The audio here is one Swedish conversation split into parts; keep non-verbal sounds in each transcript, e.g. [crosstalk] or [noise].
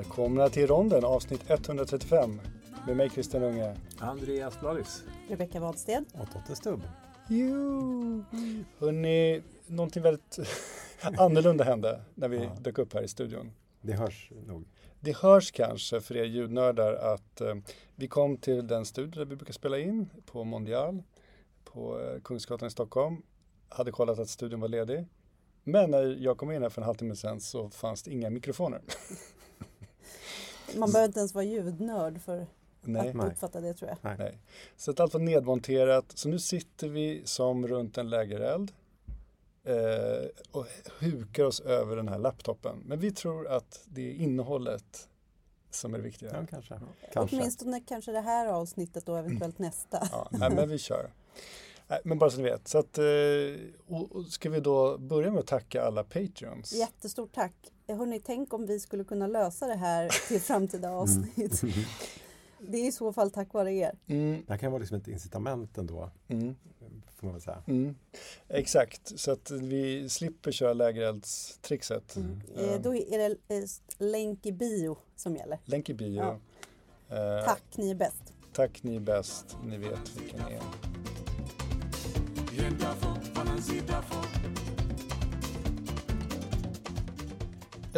Välkomna till ronden avsnitt 135 med mig Christian Unge. Andreas Blalis. Rebecka Wadsted. Och Totte Stubb. Jo. Hörrni, någonting väldigt [laughs] annorlunda hände när vi Ja. dök upp här i studion. Det hörs nog. Det hörs kanske för er ljudnördar att eh, vi kom till den studio där vi brukar spela in på Mondial på eh, Kungsgatan i Stockholm. Hade kollat att studion var ledig. Men när jag kom in här för en halvtimme sedan så fanns det inga mikrofoner. [laughs] Man behöver inte ens vara ljudnörd för Nej. att uppfatta det tror jag. Nej. Så att allt var nedmonterat. Så nu sitter vi som runt en lägereld eh, och hukar oss över den här laptopen. Men vi tror att det är innehållet som är det viktiga. Ja, kanske. kanske. Åtminstone kanske det här avsnittet och eventuellt nästa. Ja, nej, men vi kör. Nej, men bara så ni vet. Så att, eh, och, och ska vi då börja med att tacka alla Patreons? Jättestort tack. Eh, Hörrni, tänk om vi skulle kunna lösa det här till framtida avsnitt. [laughs] Det är i så fall tack vare er. Mm, Det här kan vara liksom ett incitament ändå, mm, får man väl säga. mm. Exakt, så att vi slipper köra lägereldstrixet. Mm. Eh, Då är det eh, länk i bio som gäller. Länk i bio. Ja. Eh, Tack, ni är bäst. Tack, ni är bäst. Ni vet vilka ni är.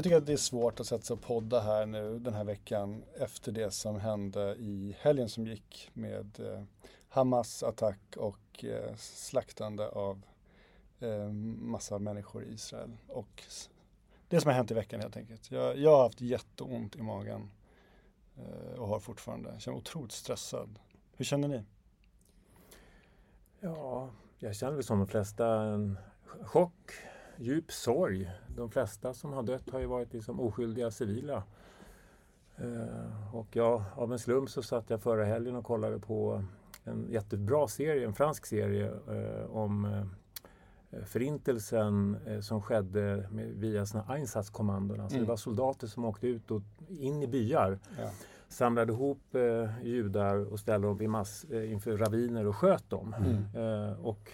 Jag tycker att det är svårt att sätta sig och podda här nu den här veckan efter det som hände i helgen som gick med eh, Hamas attack och eh, slaktande av eh, massa människor i Israel. Och det som har hänt i veckan helt enkelt. Jag, jag har haft jätteont i magen eh, och har fortfarande. Jag känner mig otroligt stressad. Hur känner ni? Ja, jag känner väl som de flesta en chock, djup sorg. De flesta som har dött har ju varit liksom oskyldiga civila. Eh, och ja, av en slump så satt jag förra helgen och kollade på en jättebra serie, en fransk serie eh, om eh, förintelsen som skedde med, via såna Einsatzkommandon. Alltså Mm. Det var soldater som åkte ut och in i byar Ja. samlade ihop eh, judar och ställde dem mass, eh, inför raviner och sköt dem. Mm. Eh, och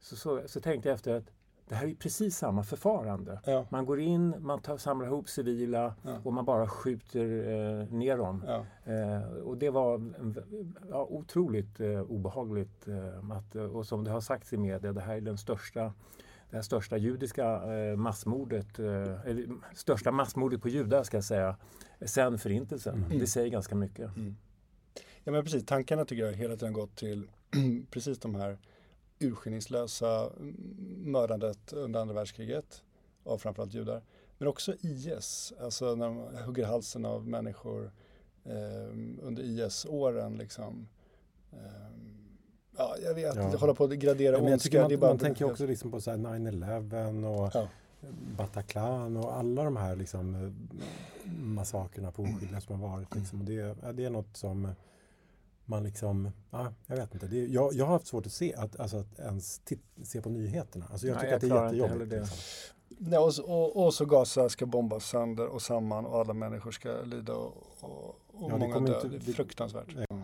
så, så, så tänkte jag efter att det här är precis samma förfarande. Ja. Man går in, man tar, samlar ihop civila Ja. och man bara skjuter eh, ner dem. Ja. Eh, och det var ja, otroligt eh, obehagligt. Eh, att, eh, och som det har sagts i media, det här är den största det här största judiska eh, massmordet, eller största massmordet på judar ska jag säga, sen förintelsen. Mm. Det säger ganska mycket. Mm. Ja men precis, tankarna tycker jag hela tiden gått till [clears throat] precis de här urskillningslösa mm, mördandet under andra världskriget av framförallt judar. Men också IS, alltså när de hugger halsen av människor eh, under IS-åren liksom. Eh, ja, jag vet, Ja. hålla på att gradera Ja, ondska. man, man tänker också liksom på så här 9-11 och Ja. Bataclan och alla de här liksom, eh, massakerna på oskyldiga som har varit. Liksom. Och det, det är något som man liksom, ja, jag vet inte. Det, jag, jag har haft svårt att se, att, alltså att ens se på nyheterna. Alltså jag Nej, tycker jag att det är jättejobbigt. det. Liksom. Nej, och, så- och, och så Gaza ska bombas sönder och samman och alla människor ska lida och, och, och Ja, många kommer dö. inte- Det är fruktansvärt. Nej. Mm.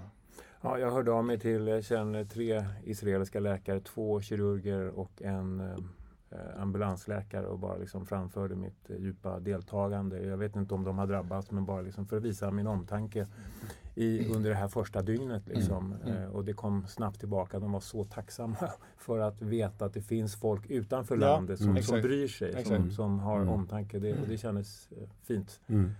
Ja, jag hörde av mig till, jag känner tre israeliska läkare, två kirurger och en eh, ambulansläkare och bara liksom framförde mitt eh, djupa deltagande. Jag vet inte om de har drabbats men bara liksom för att visa min omtanke i, under det här första dygnet. Liksom. Mm. Eh, och det kom snabbt tillbaka. De var så tacksamma [laughs] för att veta att det finns folk utanför Ja, landet som, mm. som bryr sig, som, som har Mm. omtanke. Det, och det kändes eh, fint. Mm.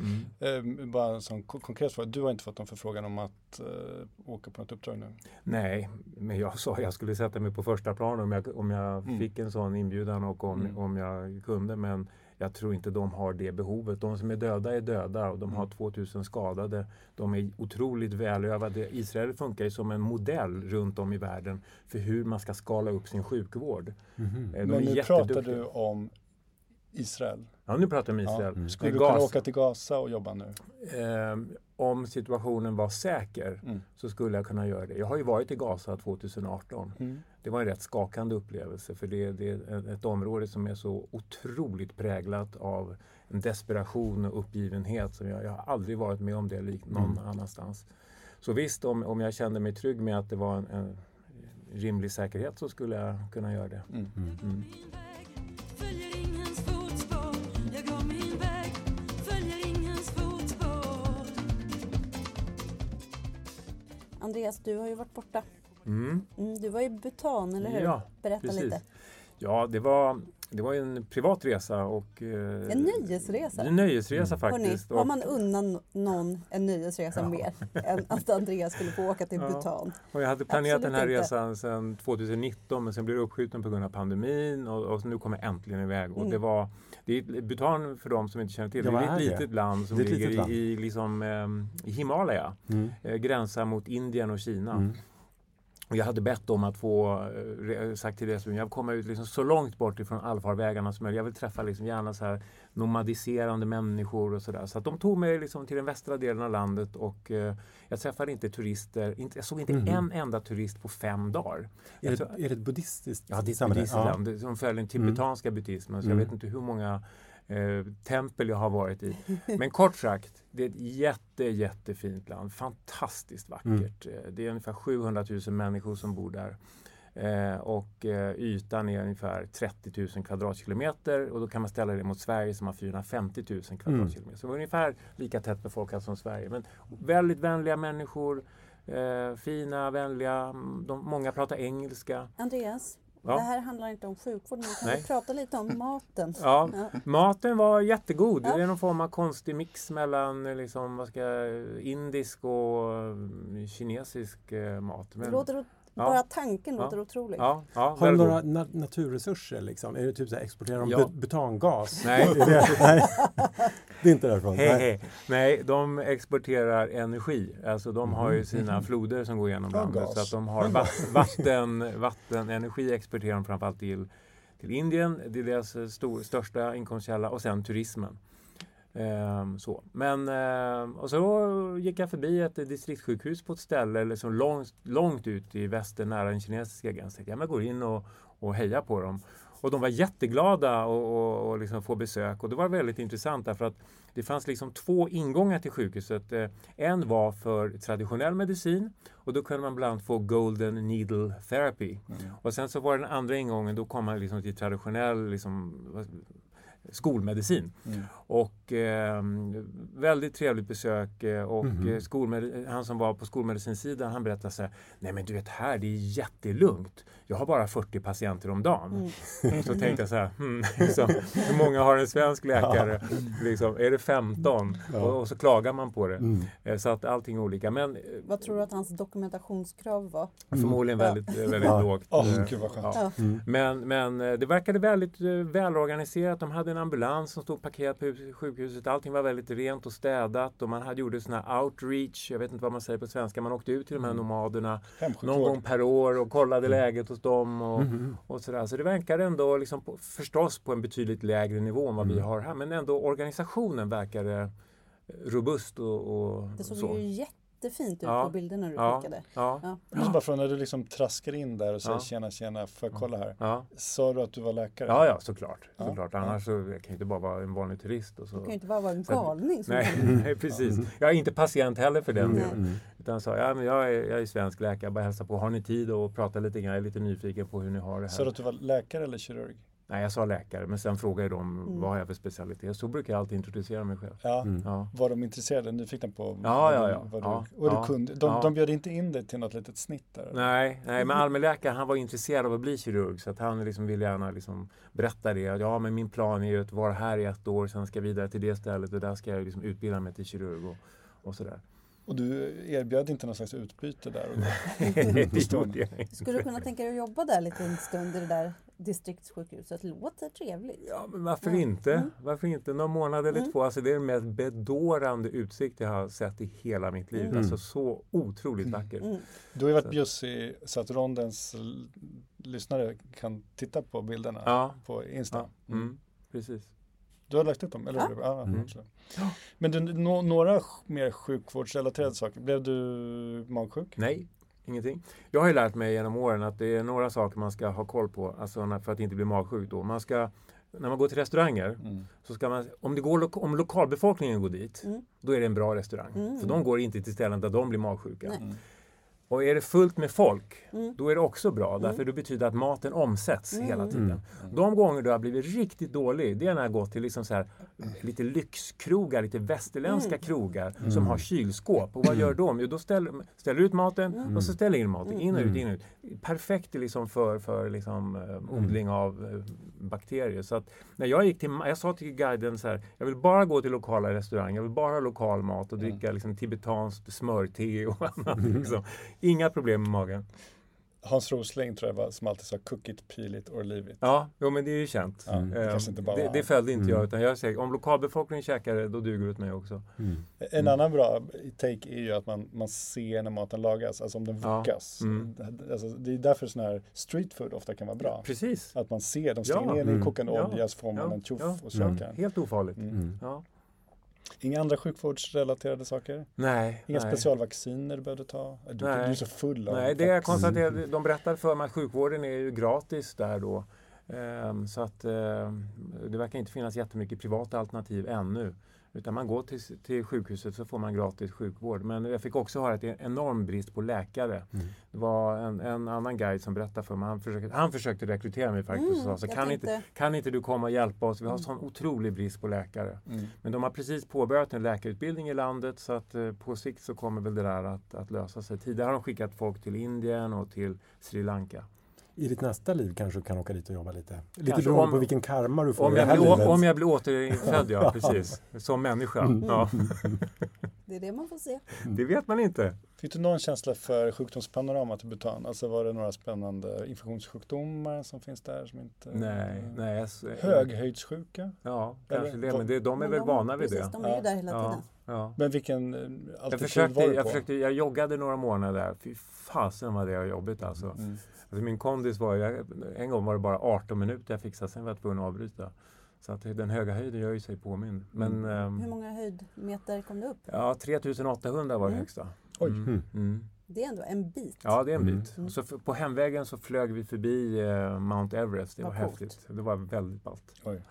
Mm. Eh, bara en sån konkret fråga. Du har inte fått någon förfrågan om att eh, åka på något uppdrag nu? Nej, men jag sa jag skulle sätta mig på första plan om jag, om jag Mm. fick en sån inbjudan och om, Mm. om jag kunde. Men jag tror inte de har det behovet. De som är döda är döda och de har Mm. 2000 skadade. De är otroligt välövade. Israel funkar ju som en modell runt om i världen för hur man ska skala upp sin sjukvård. Eh, De Men nu pratar du om Israel. Ja, nu pratar jag om Ja. Israel. Mm. Skulle du kunna åka till Gaza och jobba nu? Eh, om situationen var säker Mm. så skulle jag kunna göra det. Jag har ju varit i Gaza 2018. Mm det var en rätt skakande upplevelse för det, det, är ett område som är så otroligt präglat av en desperation och uppgivenhet. Som jag, jag har aldrig varit med om det lik någon mm. annanstans. Så visst, om, om jag kände mig trygg med att det var en, en rimlig säkerhet så skulle jag kunna göra det. Mm. Mm. mm. Andreas, du har ju varit borta Mm. Mm, du var i Bhutan, eller hur? Ja, Berätta precis. lite. Ja, det var, det var en privat resa och... eh, En nöjesresa. En nöjesresa Hörrni, faktiskt. har man undan någon en nöjesresa Ja. mer än att [laughs] Andreas skulle få åka till Ja. Bhutan? och jag hade planerat den här Absolut inte. resan sedan 2019 men sen blev det uppskjuten på grund av pandemin och, och nu kom jag äntligen iväg. Och Mm. det var, det är, Bhutan för de som inte känner till, det vad är ett det? litet land som Det ligger land. i, i, liksom, i Himalaya. Mm. Eh, gränsar mot Indien och Kina. Mm. Och jag hade bett om att få eh, sagt till resebyrån, jag vill komma ut liksom så långt bort ifrån allfarvägarna som möjligt. Jag vill träffa liksom gärna så här nomadiserande människor och sådär. Så att de tog mig liksom till den västra delen av landet och eh, jag träffade inte turister. Inte, jag såg inte Mhm. en enda turist på fem dagar. Är, Jag det, är det ett buddhistiskt Ja, det är ett samhälle? buddhistiskt land det- som följer den tibetanska buddhismen. Så jag Mm. vet inte hur många eh, tempel jag har varit i. Men kort sagt, det är ett jätte, jättefint land. Fantastiskt vackert. Eh, Det är ungefär 700 000 människor som bor där. Eh, och eh, ytan är ungefär 30 000 kvadratkilometer och då kan man ställa det mot Sverige som har 450 000 kvadratkilometer. Så det är ungefär lika tätt befolkat som Sverige. Men väldigt vänliga människor, eh, fina, vänliga, mm, de, många pratar engelska. Andreas, Ja. det här handlar inte om sjukvård, men kan Nej. vi prata lite om maten? Ja, Ja. maten var jättegod. Ja. Det är någon form av konstig mix mellan eh, liksom, vad ska jag, indisk och eh, kinesisk eh, mat. Det Men, låter, o- Ja. Bara tanken Ja. låter otrolig. ja, ja, Har de väldigt några na naturresurser? Liksom? Är det typ så här, exporterar de Ja. bu- butangas? Nej. [laughs] [laughs] Nej. det är inte därifrån? Hej, Nej. hej. Nej, de exporterar energi. Alltså de har ju sina Mhm. floder som går igenom Ja, landet. gas. Så att de har vatten, vatten, vattenenergi exporterar de framförallt till, till Indien. Det är deras eh, stor, största inkomstkälla och sen turismen. Ehm, så. Men, ehm, och så gick jag förbi ett distriktssjukhus på ett ställe liksom långt, långt ut i väster nära den kinesiska gränsen. Jag går in och, och hejar på dem. Och de var jätteglada och, och, och liksom få besök och det var väldigt intressant därför att det fanns liksom två ingångar till sjukhuset. Eh, En var för traditionell medicin och då kunde man bland annat få Golden Needle Therapy. Och sen så var den andra ingången, då kom man liksom till traditionell liksom, skolmedicin. Mm. Och eh, väldigt trevligt besök eh, och skolmed- han som var på skolmedicinsidan han berättade så här, nej men du vet här det är jättelugnt. Jag har bara 40 patienter om dagen. Mm. [laughs] Så tänkte jag så här, hmm, liksom, hur många har en svensk läkare? Liksom, är det 15? Ja. Och, och så klagar man på det. Mm. Eh, Så att allting är olika. Men Vad tror du att hans dokumentationskrav var? förmodligen Ja. väldigt, eh, väldigt Ja. lågt. Eh, gud vad skönt. ja. Ja. Mm. Men, men det verkade väldigt välorganiserat. De hade en ambulans som stod parkerad på hus- sjukhuset. Allting var väldigt rent och städat och man hade gjorde sån här outreach. Jag vet inte vad man säger på svenska. Man åkte ut till de här nomaderna någon gång per år och kollade läget hos dem. Och, Mhm. och sådär. Så det verkar ändå liksom på, förstås på en betydligt lägre nivå än vad vi Mm. har här. Men ändå organisationen verkade robust och, och Det såg så. ju jättefint ut Ja. på bilderna du Ja. skickade. Ja, Ja. Jag måste bara fråga, när du liksom traskar in där och säger Ja. tjena tjena, får jag kolla här? ja. Sa du att du var läkare? ja, ja såklart. Ja. såklart. Annars så jag kan jag inte bara vara en vanlig turist. Och så. Du kan ju inte bara vara en galning. Nej, [laughs] nej, precis. Jag är inte patient heller för den Mm. delen. Mm. Utan sa, ja, men jag, är, jag är svensk läkare, bara hälsa på. Har ni tid att prata lite grann? Jag är lite nyfiken på hur ni har det Sa du här. att du var läkare eller kirurg? Nej, jag sa läkare, men sen frågade de Mm. vad har jag för specialitet. Så brukar jag alltid introducera mig själv. Ja. Mm. Ja. Var de intresserade, nyfikna på Ja, vad ja, du- ja. vad du, Ja, och du ja, kunde? De, ja. de bjöd inte in dig till något litet snitt där? Nej, nej, men allmänläkaren han var intresserad av att bli kirurg så att han liksom ville gärna liksom berätta det. Ja, men min plan är ju att vara här i ett år, sen ska jag vidare till det stället och där ska jag liksom utbilda mig till kirurg och, och sådär. Och du erbjöd inte någon slags utbyte där? [laughs] inte. Skulle du kunna tänka dig att jobba där lite en stund i det där distriktssjukhuset? Låter trevligt. Ja, men varför Ja. inte? Mm. Varför inte? Någon månad eller Mm. två. Alltså, det är den mest bedårande utsikt jag har sett i hela mitt liv. Mm. Alltså så otroligt Mm. vackert. Mm. Du har ju varit Så- bjussig så att rondens lyssnare kan titta på bilderna Ja, på Insta. ja mm, precis. Du har lagt upp dem, eller Ja. hur? Ja, Mm. Men du, nå- några mer sjukvårdsrelaterade saker. Blev du magsjuk? Nej, ingenting. Jag har ju lärt mig genom åren att det är några saker man ska ha koll på alltså för att inte bli magsjuk. Då. Man ska, när man går till restauranger Mm. så ska man, om, det går, om lokalbefolkningen går dit, Mm. då är det en bra restaurang. Mm. För de går inte till ställen där de blir magsjuka. Nej. Mm. Och är det fullt med folk, Mm. då är det också bra. Därför det betyder att maten omsätts Mm. hela tiden. De gånger du har blivit riktigt dålig, det är när jag gått till liksom så här, lite lyxkrogar, lite västerländska Mm. krogar som har kylskåp. Och vad gör de? Jo, då ställer, ställer ut maten Mm. och så ställer in maten. In och ut, in och ut. Perfekt liksom för, för liksom, eh, odling av eh, bakterier. Så att när jag gick till, jag sa till guiden så här, jag vill bara gå till lokala restauranger, jag vill bara ha lokal mat och dricka liksom, tibetanskt smörte och [laughs] annat. Liksom. Inga problem med magen. Hans Rosling tror jag var som alltid sa it or leave it. Ja, jo, men det är ju känt. Ja, det Eh, kanske inte bara det, det följde inte Mm. jag, utan jag är säker, om lokalbefolkningen käkar det, då duger det åt mig också. Mm. En annan bra take är ju att man, man ser när maten lagas, alltså om den Ja. vuckas. Mm. Alltså, det är därför sån här street food ofta kan vara bra. Precis. Att man ser, de slänger Ja. ner den i Mm. kokande Ja. olja så får man Ja. en tjoff Ja. och Mm. käkar. Helt ofarligt. Mm. Mm. Ja. Inga andra sjukvårdsrelaterade saker? Nej. Inga nej. specialvacciner du behövde ta? Du, du Nej. är så full av Nej, det jag konstaterade, de berättade för mig att sjukvården är ju gratis där då. Ehm, så att ehm, det verkar inte finnas jättemycket privata alternativ ännu. Utan man går till, till sjukhuset så får man gratis sjukvård. Men jag fick också höra att det är en enorm brist på läkare. Mm. Det var en, en annan guide som berättade för mig, han försökte, han försökte rekrytera mig faktiskt och sa så jag kan, inte, kan inte du komma och hjälpa oss? Vi har sån otrolig brist på läkare. Mm. Men de har precis påbörjat en läkarutbildning i landet så att eh, på sikt så kommer väl det där att, att lösa sig. Tidigare har de skickat folk till Indien och till Sri Lanka. I ditt nästa liv kanske du kan åka dit och jobba lite. Lite Kanske beroende om- på vilken karma du får Om i det jag, här blir, livet. om jag blir återinfödd, [laughs] ja precis. Som människa. Mm. Ja, Det är det man får se. det vet man inte. Fick du någon känsla för sjukdomspanoramat i Bhutan? Alltså var det några spännande infektionssjukdomar som finns där som inte... Nej, nej. jag Höghöjdssjuka? Ja, Eller kanske det. vad- Men det, de är Men väl de- vana vid precis, det. De är ju Ja. där hela Ja, tiden. ja. Men vilken eh, Jag försökte, var du jag på? försökte, jag joggade några månader där. Fy fasen vad det var jobbigt alltså. Mm. Alltså min kondis var, jag, en gång var det bara 18 minuter jag fixade, sen var jag tvungen att avbryta. Så att den höga höjden gör ju sig påmind. Men Mm. ehm, Hur många höjdmeter kom det upp? ja, 3800 var det Mm. högsta. Oj. Mm. Mm. Det är ändå en bit. Ja, det är en Mm. bit. Mm. Och så på hemvägen så flög vi förbi eh, Mount Everest. Det var coolt. häftigt. Det var väldigt ballt. Oj.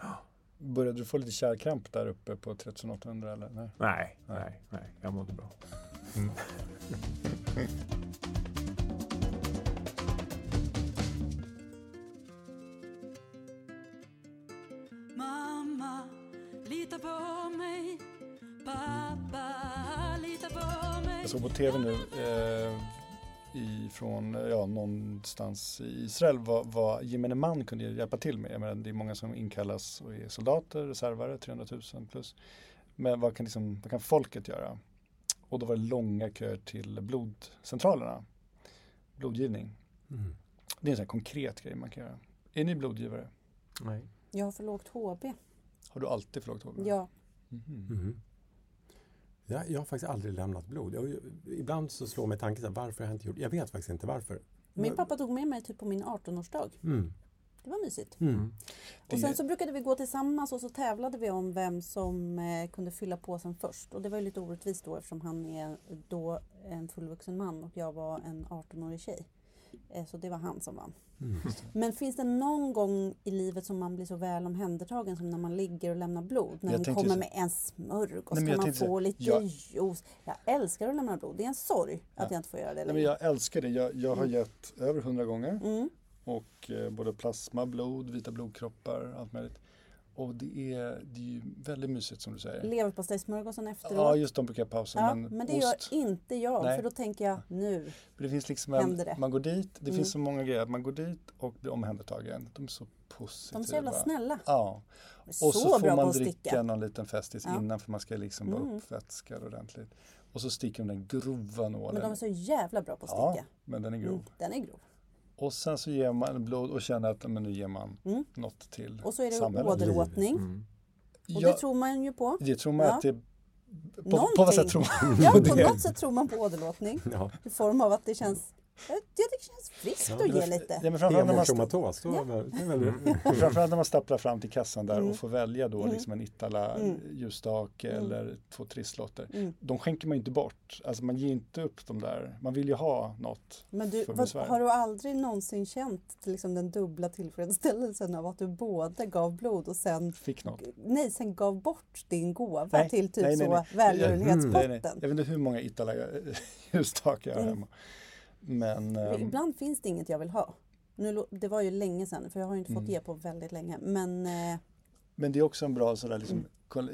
Började du få lite kärlkramp där uppe på 3800 eller? Nej. Nej, Nej. nej, nej. Jag mådde bra. [laughs] lita på mig. Pappa, lita på mig. Jag såg på tv nu eh, ifrån ja, någonstans i Israel vad, vad gemene man kunde hjälpa till med. Jag menar, det är många som inkallas och är soldater, reservare, 300 000 plus. Men vad kan, liksom, vad kan folket göra? Och då var det långa köer till blodcentralerna. Blodgivning. Mm. Det är en sån här konkret grej man kan göra. Är ni blodgivare? Nej. Jag har för lågt HB. Har du alltid för lågt HB? Ja. Mhm. Mhm. Ja, jag har faktiskt aldrig lämnat blod. Jag, ibland så slår mig tanken så här, varför har jag inte gjort Jag vet faktiskt inte varför. Min pappa tog med mig typ på min 18-årsdag. Mm. Det var mysigt. Mm. Mm. Det- Och sen så brukade vi gå tillsammans och så tävlade vi om vem som eh, kunde fylla påsen först. Och det var ju lite orättvist då eftersom han är då en fullvuxen man och jag var en 18-årig tjej. Eh, så det var han som vann. Mm. Men finns det någon gång i livet som man blir så väl omhändertagen som när man ligger och lämnar blod? När Jag de kommer så- med en smörgås, kan man få lite jag- juice. Jag älskar att lämna blod. Det är en sorg att Ja. jag inte får göra det Nej, men längre. jag älskar det. Jag, jag har Mm. gett över 100 gånger. Mm. Och eh, både plasma, blod, vita blodkroppar, allt möjligt. Och det är, det är ju väldigt mysigt som du säger. Leverpastejsmörgåsen efteråt. Ja, just de brukar jag pausa. Ja, men, men det ost, gör inte jag, Nej. för då tänker jag nu. Men det finns liksom en, det. man går dit, det Mm. finns så många grejer. Man går dit och blir omhändertagen. De är så positiva. De är så jävla snälla. Ja, och så, så, får man dricka någon liten festis Ja. innan för man ska liksom vara Mm. uppvätskad ordentligt. Och så sticker de den grova nålen. Men de är så jävla bra på att ja, sticka. men den är grov. Mm, den är grov. Och sen så ger man blod och känner att men nu ger man Mm. något till Och så är det samhället. åderåtning. Mm. Och Ja, det tror man ju på. det tror man Ja. att det... På, på vad sätt tror man Ja, på [laughs] på det? något sätt tror man på åderlåtning. Ja. I form av att det känns, jag jag tycker det känns friskt att ge lite. Ja, men framförallt, när man, då Ja. är väl [laughs] framförallt när man stapplar fram till kassan där Mm. och får välja då Mm. liksom en Ittala Mm. ljusstake Mm. eller två trisslotter. Mm. De skänker man ju inte bort. Alltså man ger inte upp de där. Man vill ju ha något. Men du, för vad, har du aldrig någonsin känt liksom den dubbla tillfredsställelsen av att du både gav blod och sen, Fick något. nej, sen gav bort din gåva Nej, till typ nej, nej, nej. Mm. Välgörenhetspotten? Jag vet inte hur många Ittala [laughs] ljusstakar jag har Mm. hemma. Men ehm, Ibland finns det inget jag vill ha. Nu, det var ju länge sedan, för jag har ju inte fått Mm. ge på väldigt länge. Men eh, Men det är också en bra sådär liksom,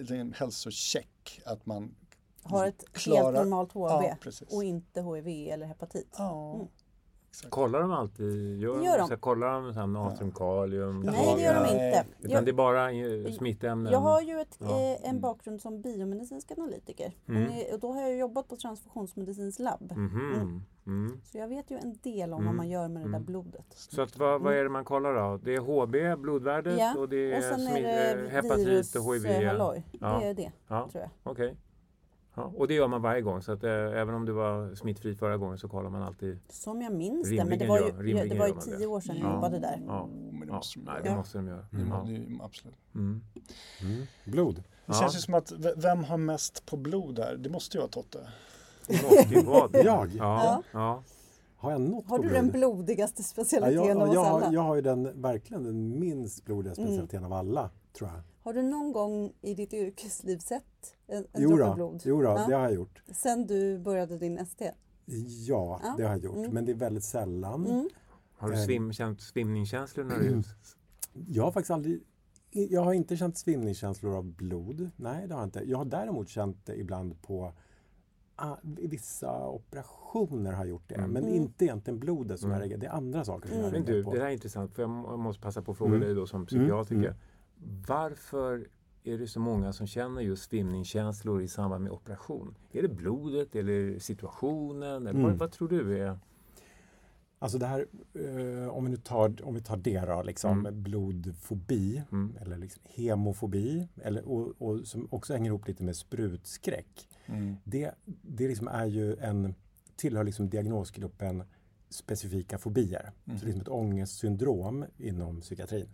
Mm. hälsocheck att man har ett Klara- helt normalt HB Ja, och inte HIV eller hepatit. Ja, Mm. Exakt. Kollar de alltid? Gör gör de. Så här, kollar de så här natrium, kalium? Nej, det gör de inte. Utan Jag, det är bara eh, smittämnen? jag har ju ett, Ja. eh, en bakgrund som biomedicinsk analytiker. Mm. Och då har jag jobbat på transfusionsmedicinskt labb. Mhm. Mm. Så jag vet ju en del om Mm. vad man gör med det där Mm. blodet. Så att, vad, vad är det man kollar då? Det är HB, blodvärdet Ja, och det är, Och sen är eh, det hepatit virus, och HIV? eh, halloj. Ja. Det är det, Ja, tror jag. okej. Ja, och det gör man varje gång, så att, eh, även om du var smittfri förra gången så kollar man alltid? Som jag minns det, men det var ju, gör- det var ju tio år sedan jag Ja. jobbade där. Ja. Men det Ja, måste de nej, göra. det Ja. måste de göra. Må- Ja. det absolut. Mm. Mm. Blod. Det Ja. känns ju som att vem har mest på blod här? Det måste ju vara Totte. Det måste ju vara det. Jag? Ja. Ja. Har jag något Har du blod? den blodigaste Ja, specialiteten jag, av oss jag, har, alla? jag har ju den, verkligen den minst blodiga Mm. specialiteten av alla, tror jag. Har du någon gång i ditt yrkesliv sett en, droppe blod? jo då, Ja. det har jag gjort. Sen du började din ST? Ja, Ja. det har jag gjort. Mm. Men det är väldigt sällan. Mm. Har du Eh. svim, känt svimningskänslor när Mm. du... Jag har faktiskt aldrig... Jag har inte känt svimningskänslor av blod. Nej, det har jag inte. Jag har däremot känt det ibland på ah, vissa operationer har gjort det. Mm. Men Mm. inte egentligen blodet som Mm. jag reagerar. Det är andra saker som Mm. jag Men reagerar du, på. det där är intressant, för jag må- jag måste passa på att fråga Mm. dig då som psykiatriker. Varför är det så många som känner just svimningskänslor i samband med operation? Är det blodet eller situationen? Eller Mm. vad, vad tror du är... Alltså det här, eh, om vi nu tar, om vi tar det då, liksom Mm. blodfobi Mm. eller liksom hemofobi eller, och, och som också hänger ihop lite med sprutskräck. Mm. Det, det liksom är ju en, tillhör liksom diagnosgruppen specifika fobier. Så det är liksom ett ångestsyndrom inom psykiatrin.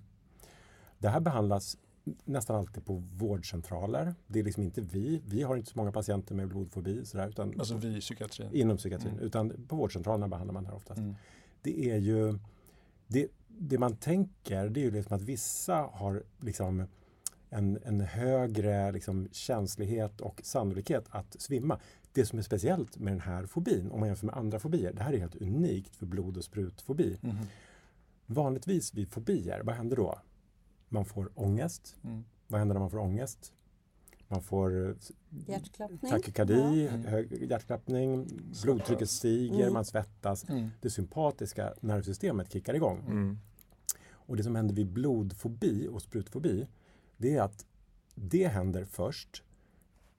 Det här behandlas nästan alltid på vårdcentraler. Det är liksom inte vi. Vi har inte så många patienter med blodfobi sådär, utan Alltså vi i psykiatrin. inom psykiatrin. Mm. Utan på vårdcentralerna behandlar man det här oftast. Mm. Det är ju det, det man tänker det är ju liksom att vissa har liksom en, en högre liksom känslighet och sannolikhet att svimma. Det som är speciellt med den här fobin, om man jämför med andra fobier, det här är helt unikt för blod och sprutfobi. Mhm. Vanligtvis vid fobier, vad händer då? Man får ångest. Mm. Vad händer när man får ångest? Man får eh, Hjärtklappning? takykardi, Mm. hög hjärtklappning, blodtrycket stiger, Mm. man svettas. Mm. Det sympatiska nervsystemet kickar igång. Mm. Och det som händer vid blodfobi och sprutfobi, det är att det händer först,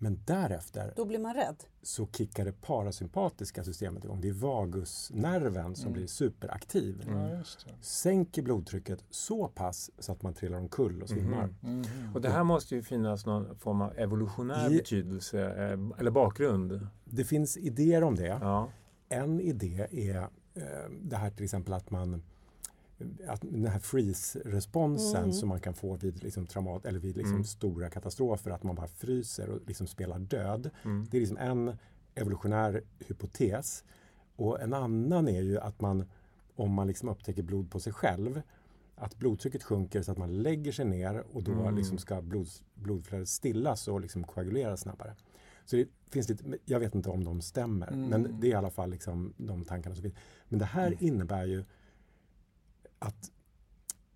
men därefter Då blir man rädd. så kickar det parasympatiska systemet igång. Det är vagusnerven som Mm. blir superaktiv. Mm. Sänker blodtrycket så pass så att man trillar omkull och svimmar. Mhm. Mhm. Och det här måste ju finnas någon form av evolutionär I- betydelse eh, eller bakgrund. Det finns idéer om det. Ja. En idé är eh, det här till exempel att man att den här freeze-responsen Mm. som man kan få vid, liksom, traumat, eller vid liksom, Mm. stora katastrofer, att man bara fryser och liksom spelar död. Mm. Det är liksom en evolutionär hypotes. Och en annan är ju att man, om man liksom upptäcker blod på sig själv, att blodtrycket sjunker så att man lägger sig ner och då Mm. liksom ska blod, blodflödet stillas och liksom koaguleras snabbare. Så det finns lite, jag vet inte om de stämmer, Mm. men det är i alla fall liksom de tankarna som finns. Men det här Mm. innebär ju att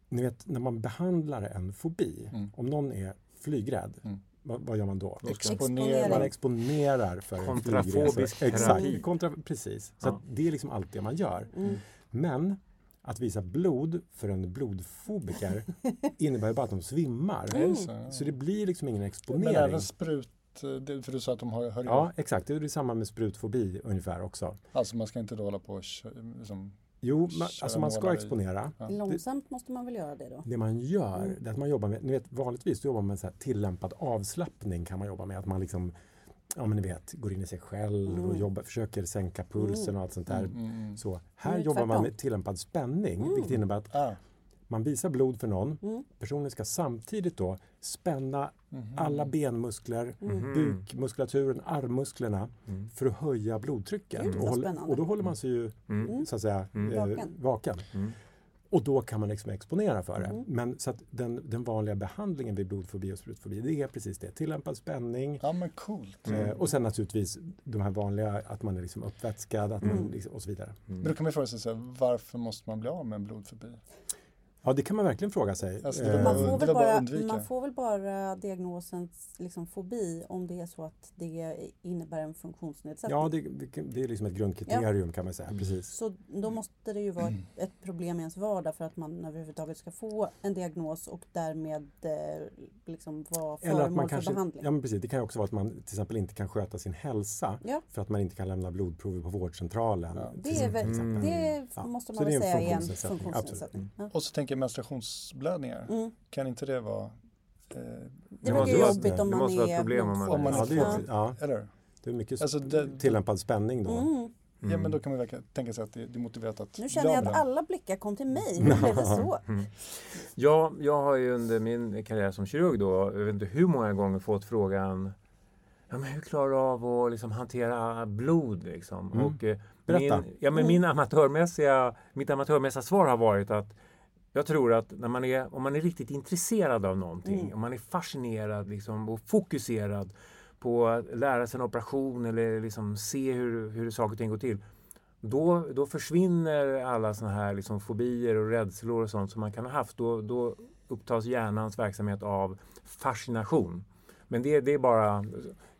ni vet, när man behandlar en fobi, Mm. om någon är flygrädd, Mm. vad, vad gör man då? Då ska- Exponera. Man exponerar för en Kontrafobisk flygresa. Exakt, kontra, precis. Så Ja. att det är liksom allt det man gör. Mm. Men att visa blod för en blodfobiker [laughs] innebär ju bara att de svimmar. Det så, det blir liksom ingen Men exponering. även sprut, det- för du sa att de har, hör Ja, exakt. Det är samma med sprutfobi ungefär också. Alltså man ska inte då hålla på och liksom, Jo, man, alltså man ska exponera. Ja. Långsamt måste man väl göra det då? Det man gör, Mm. det är att man jobbar med, ni vet vanligtvis så jobbar man med så här tillämpad avslappning kan man jobba med. Att man liksom, ja men ni vet, går in i sig själv och Mm. jobbar, försöker sänka pulsen och allt sånt där. Mm, mm, mm. Så här Mm, jobbar man med tillämpad spänning, Mm. vilket innebär att Ah. Man visar blod för någon. Mm. Personen ska samtidigt då spänna Mhm. alla benmuskler, Mm. Mhm. bukmuskulaturen, armmusklerna Mm. för att höja blodtrycket. Gud, och, håll- och då håller man sig ju Mm. Mm. så att säga Mm. eh, Vaken. vaken. Mm. Och då kan man liksom exponera för det. Mm. Men så att den, den vanliga behandlingen vid blodfobi och sprutfobi, det är precis det. Tillämpad spänning, Ja men coolt. Eh, och sen naturligtvis de här vanliga, att man är liksom uppvätskad att man Mm. liksom, och så vidare. Men då kan man fråga sig varför måste man bli av med en blodfobi? Ja, det kan man verkligen fråga sig. Alltså, Man får, väl bara bara, man får väl bara diagnosen liksom, fobi om det är så att det innebär en funktionsnedsättning. ja, det, det, det är liksom ett grundkriterium kan man säga. Precis. Så då måste det ju vara Mm. ett, ett problem i ens vardag för att man överhuvudtaget ska få en diagnos och därmed eh, liksom vara Eller att föremål man för kanske, behandling. ja men precis, det kan ju också vara att man till exempel inte kan sköta sin hälsa Ja. för att man inte kan lämna blodprover på vårdcentralen. Ja. Det, är väl, exempel. det Ja, måste så man det är väl en säga är en funktionsnedsättning, funktionsnedsättning. absolut. Ja. Och så tänker jag menstruationsblödningar. Mm. Kan inte det vara... Eh, Det måste verkar vara- jobbigt om man måste vara ett är problem om man- Om man är Ja, det, Ja. är, eller? det är mycket Alltså, det- tillämpad spänning då. Mm. Ja men då kan man verka, tänka sig att det, det är motiverat att Nu känner jag att alla blickar kom till mig. Hur blev det så? [laughs] Ja, jag har ju under min karriär som kirurg då, jag vet inte hur många gånger fått frågan ja, men hur klarar du av att liksom hantera blod? Liksom? Mm. Och, eh, Berätta. Min, ja, men min amatörmässiga, mitt amatörmässiga svar har varit att jag tror att när man är, om man är riktigt intresserad av någonting, Mm. om man är fascinerad liksom, och fokuserad på att lära sig en operation eller liksom se hur, hur saker och ting går till, då, då försvinner alla såna här liksom fobier och rädslor och sånt som man kan ha haft. Då, då upptas hjärnans verksamhet av fascination. Men det, det är bara...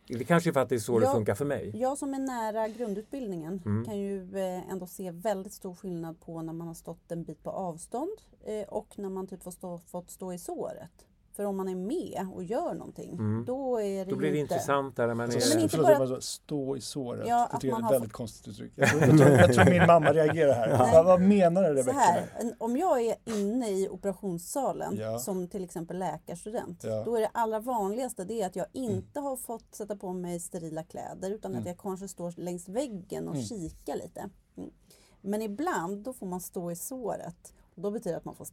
Det kanske är för att det är så det Ja. funkar för mig. Jag som är nära grundutbildningen Mm. kan ju eh, ändå se väldigt stor skillnad på när man har stått en bit på avstånd eh, och när man typ får stå, fått stå i såret. För om man är med och gör någonting, Mm. då är det Då blir det inte... intressant där när man Alltså, Ja, men inte bara- bara... stå i såret. Ja, det att är ett har väldigt konstigt uttryck. Jag tror, jag, tror, jag tror min mamma reagerar här. Vad, vad menar du Rebecka? om jag är inne i operationssalen Ja. som till exempel läkarstudent, Ja. då är det allra vanligaste det att jag inte har fått sätta på mig sterila kläder utan att Mm. jag kanske står längs väggen och Mm. kikar lite. Mm. Men ibland då får man stå i såret. Och då betyder det att man får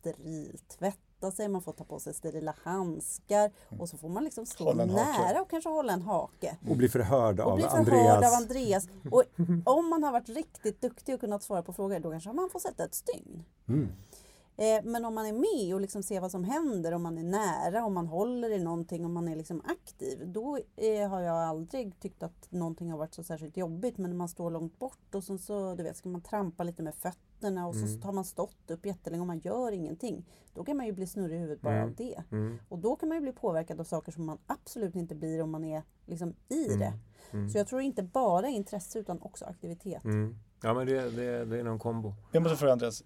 steriltvätta sig, man får ta på sig sterila handskar och så får man liksom stå Mm. Nära och kanske hålla en hake. Och bli förhörd Och av bli förhörd Andreas. av Andreas. Och om man har varit riktigt duktig och kunnat svara på frågor, då kanske man får sätta ett stygn. Mm. Eh, Men om man är med och liksom ser vad som händer, om man är nära, om man håller i någonting, om man är liksom aktiv. Då eh, har jag aldrig tyckt att någonting har varit så särskilt jobbigt. Men när man står långt bort och sen så du vet, ska man trampa lite med fötterna och så Mm. har man stått upp jättelänge och man gör ingenting. Då kan man ju bli snurrig i huvudet bara Mm. av det. Mm. Och då kan man ju bli påverkad av saker som man absolut inte blir om man är liksom i Mm. det. Mm. Så jag tror inte bara intresse utan också aktivitet. Mm. Ja, men det, det, det är någon kombo. Jag måste fråga Andreas,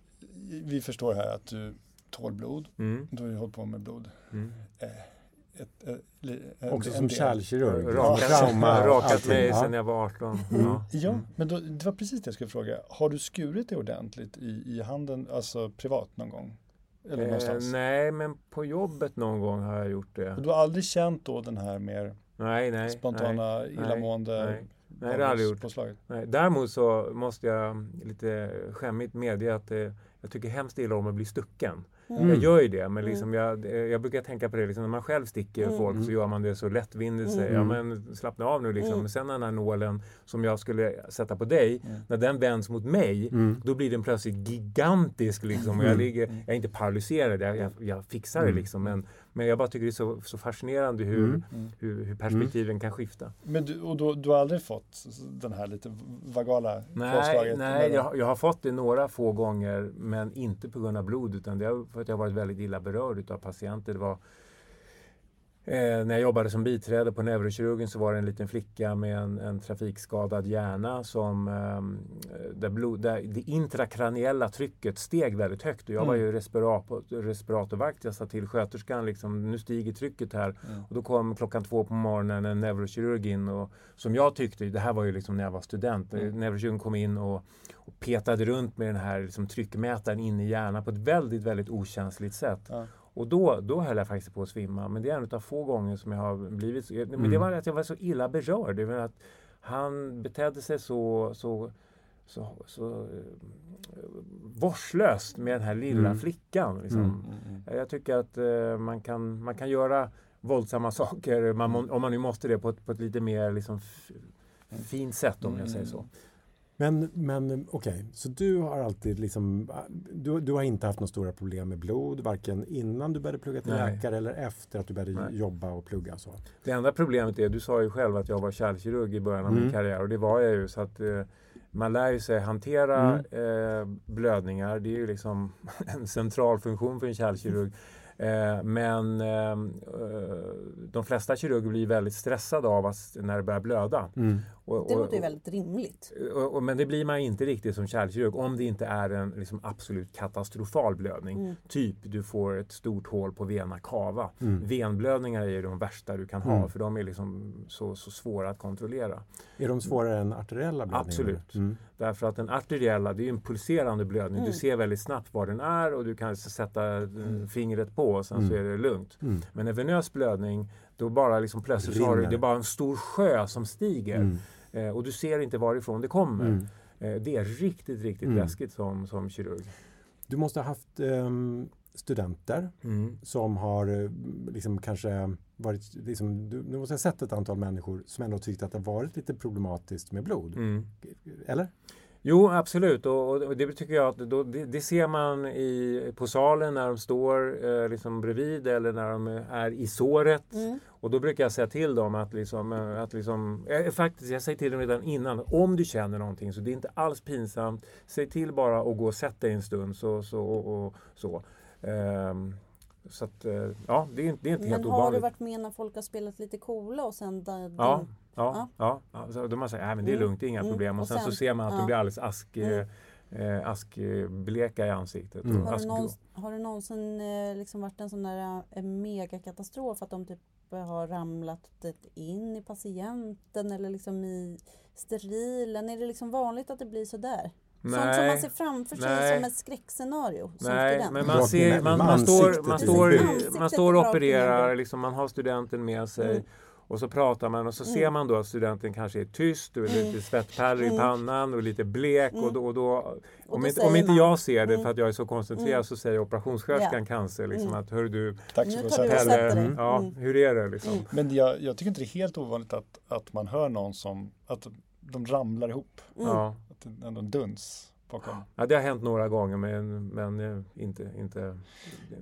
vi förstår här att du tål blod. Mm. Du har ju hållit på med blod. Mm. Eh, ett, en- Också en som kärlkirurg. Rakat, mig Ja. sedan jag var 18. Mm. Ja. Ja, Mm. men då, det var precis det jag skulle fråga. Har du skurit dig ordentligt i, i handen, alltså privat någon gång? Eller Eh, någonstans? nej, men på jobbet någon gång har jag gjort det. Och du har aldrig känt då den här mer Nej, nej. spontana nej, illamående? Nej, nej det har jag aldrig gjort. påslaget? Nej. Däremot så måste jag lite skämmigt medge att eh, jag tycker hemskt illa om att bli stucken. Mm. Jag gör ju det, men Mm. liksom jag, eh, jag brukar tänka på det, liksom, när man själv sticker Mm. folk så gör man det så lättvindigt. säger Ja, Mm. men slappna av nu liksom. Mm. Sen den här nålen som jag skulle sätta på dig, Mm. när den vänds mot mig, Mm. då blir den plötsligt gigantisk. Liksom. Och jag, Mm. ligger, Mm. jag är inte paralyserad, jag, jag, jag fixar det Mm. liksom. Men, men jag bara tycker det är så, så fascinerande hur, Mm. Mm. hur, hur perspektiven kan skifta. Men du, och då, du har aldrig fått den här lite vagala Nej, påslaget? nej jag, jag har fått det några få gånger men inte på grund av blod utan det är för att jag har varit väldigt illa berörd av patienter. Det var, eh, när jag jobbade som biträde på neurokirurgen så var det en liten flicka med en, en trafikskadad hjärna som ehm, där, blod, där det intrakraniella trycket steg väldigt högt och jag var Mm. ju respirator, respiratorvakt. Jag sa till sköterskan liksom, nu stiger trycket här Mm. och då kom klockan två på morgonen en neurokirurg in och som jag tyckte, det här var ju liksom när jag var student, Mm. neurokirurgen kom in och, och petade runt med den här liksom tryckmätaren in i hjärnan på ett väldigt, väldigt okänsligt sätt. Ja. Och då, då höll jag faktiskt på att svimma. Men det är en av få gånger som jag har blivit. Men det Mm. var att jag var så illa berörd. Det var att han betedde sig så, så, så, så eh, vårdslöst med den här lilla Mm. flickan. Liksom. Mm. Mm, mm. Jag tycker att eh, man, kan, man kan göra våldsamma [laughs] saker, man, om man nu måste det, på ett, på ett lite mer liksom, fint sätt om jag säger så. Men, men okej, så du har alltid liksom, du, du har inte haft några stora problem med blod, varken innan du började plugga till Nej. läkare eller efter att du började Nej. jobba och plugga så? Det enda problemet är, du sa ju själv att jag var kärlkirurg i början av Mm. min karriär och det var jag ju. Så att, eh, man lär ju sig hantera Mm. eh, blödningar. Det är ju liksom [laughs] en central funktion för en kärlkirurg. [laughs] Eh, men eh, eh, de flesta kirurger blir väldigt stressade av att, när det börjar blöda. Mm. Och, Det och- låter ju väldigt rimligt. och, och, men det blir man inte riktigt som kärlkirurg om det inte är en liksom, absolut katastrofal blödning. Mm. Typ du får ett stort hål på vena cava. Mm. Venblödningar är de värsta du kan ha Mm. för de är liksom så, så svåra att kontrollera. Är de svårare än arteriella blödningar? Absolut. Mm. Därför att den arteriella, det är en pulserande blödning. Mm. Du ser väldigt snabbt var den är och du kan sätta eh, fingret på och sen så är Mm. det lugnt. Mm. Men en venös blödning, då bara liksom plötsligt så har du, det är bara en stor sjö som stiger. Mm. Eh, och du ser inte varifrån det kommer. Mm. Eh, det är riktigt, riktigt Mm. läskigt som, som kirurg. Du måste ha haft ehm, studenter som har eh, liksom kanske varit, liksom, du, du måste ha sett ett antal människor som ändå tyckte att det varit lite problematiskt med blod. Mm. Eller? Jo, absolut. Och, och det tycker jag att då, det, det ser man i, på salen när de står eh, liksom bredvid eller när de är i såret. Mm. Och då brukar jag säga till dem att liksom, eh, att liksom eh, faktiskt, jag säger till dem redan innan, om du känner någonting så det är inte alls pinsamt. Säg till bara och gå och sätt dig en stund så, så, och, och, så. Ehm, så att, eh, ja, det är, det är inte helt Men har du ovanligt. varit med när folk har spelat lite coola och sen... Där, Ja, ja, ja. ja. Så de har sagt att det är Mm. lugnt, det är inga Mm. problem. Och, Och sen, så ser man att ja. de blir alldeles ask, Mm. eh, askbleka i ansiktet. Mm. Har, du någonsin, har det någonsin eh, liksom varit en sån där eh, megakatastrof att de typ eh, har ramlat ett in i patienten eller liksom i sterilen? Är det liksom vanligt att det blir så där? Sånt som man Nej, ser framför sig Nej. som ett skräckscenario som Nej, student. men man, ser, man, man, står, man, står, man står och opererar, liksom, man har studenten med sig Mm. Och så pratar man och så ser Mm. man då att studenten kanske är tyst och är Mm. lite svettpärlor i Mm. pannan och lite blek och Mm. då, och då Och om, inte, om inte jag ser det Mm. för att jag är så koncentrerad Mm. så säger operationssköterskan Ja. cancer liksom Mm. att hör du Tack så du mycket. Pelle, mm. ja, Mm. hur är det liksom? Mm. Men jag, jag tycker inte det är helt ovanligt att, att man hör någon som, att de ramlar ihop. Mm. Att det är ändå en duns bakom. Ja, det har hänt några gånger men, men eh, inte, inte...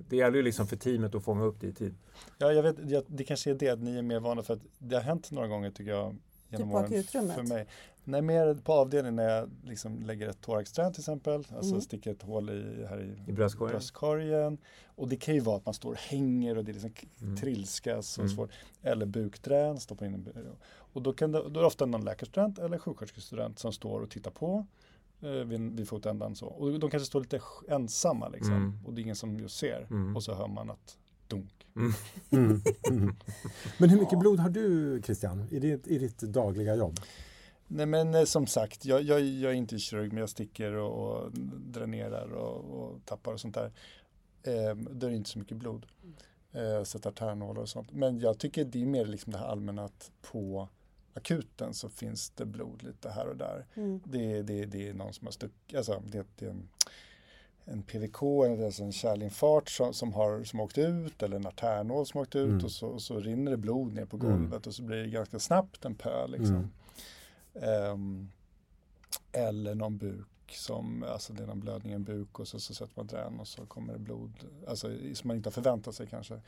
Det gäller ju liksom för teamet att fånga upp det i tid. Ja, jag vet, jag, det kanske är det att ni är mer vana för att det har hänt några gånger tycker jag. Typ på åren akutrummet? För mig. Nej, mer på avdelningen när jag liksom lägger ett thoraxsträn till exempel. Alltså Mm. sticker ett hål i, här i I bröstkorgen. bröstkorgen. Och det kan ju vara att man står och hänger och det liksom Mm. trilskas och Mm. svårt. Eller bukdrän, stoppar in en Och då, kan det, då är det ofta någon läkarstudent eller sjuksköterskestudent som står och tittar på vid, vid fotändan. Så. Och de kanske står lite ensamma liksom. Mm. Och det är ingen som just ser. Mm. Och så hör man att dunk. Mm. Mm. [laughs] Men hur mycket blod har du Christian i ditt, i ditt dagliga jobb? Nej men eh, som sagt, jag, jag, jag är inte kirurg men jag sticker och, och dränerar och, och tappar och sånt där. Eh, då är det inte så mycket blod. Eh, sätter artärnålar och sånt. Men jag tycker det är mer liksom det här allmänna att på akuten så finns det blod lite här och där. Mm. Det, det, det är någon som har stuckit, alltså det, det är en, en PVK, alltså en kärlinfart som, som har som åkt ut eller en artärnål som åkt ut Mm. och, så, och så rinner det blod ner på Mm. golvet och så blir det ganska snabbt en pöl liksom. Mm. Ehm, eller någon buk som, alltså det är någon blödning i en buk och så, så sätter man drän och så kommer det blod, alltså som man inte har förväntat sig kanske.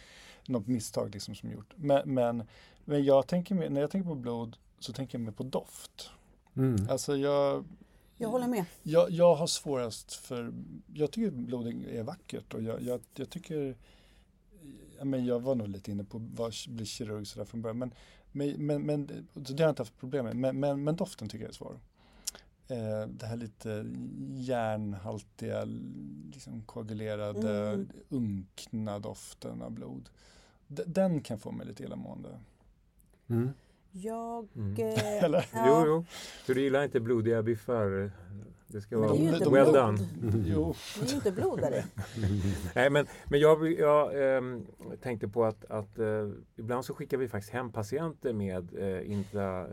Något misstag liksom som gjort. Men, men, men jag tänker mer, när jag tänker på blod så tänker jag mer på doft. Mm. Alltså jag, Jag håller med. jag, jag har svårast för, jag tycker blod är vackert och jag, jag, jag tycker, men jag var nog lite inne på att bli kirurg sådär från början. Men, men, men, men så det har jag inte haft problem med. Men, men, men doften tycker jag är svår. Eh, det här lite järnhaltiga, liksom koagulerade, Mm. unkna doften av blod. D- den kan få mig lite illamående. Mm. Jag... Mm. Eh, [laughs] Eller? ja, Jo, jo. Så du gillar inte blodiga biffar? Det ska Men vara det well blod. done. [laughs] Jo, Det är ju inte blod där i. [laughs] Nej, men, men jag, jag ehm, tänkte på att, att eh, ibland så skickar vi faktiskt hem patienter med eh, intra,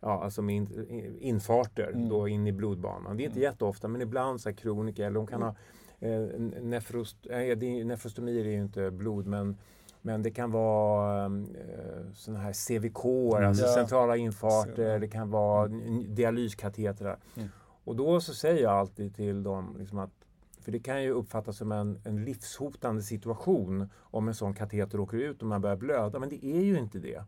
ja, alltså med in, in- infarter Mm. då in i blodbanan. Det är inte Mm. jätteofta, men ibland så här kroniker eller de kan Mm. ha eh, nefrost, det är, nefrostomier är ju inte blod, men men det kan vara eh, sådana här CVK, Mm. alltså centrala infarter, Så, det kan vara n- dialyskatetrar. Mm. Och då så säger jag alltid till dem liksom att för det kan ju uppfattas som en, en livshotande situation om en sån kateter åker ut och man börjar blöda, men det är ju inte det.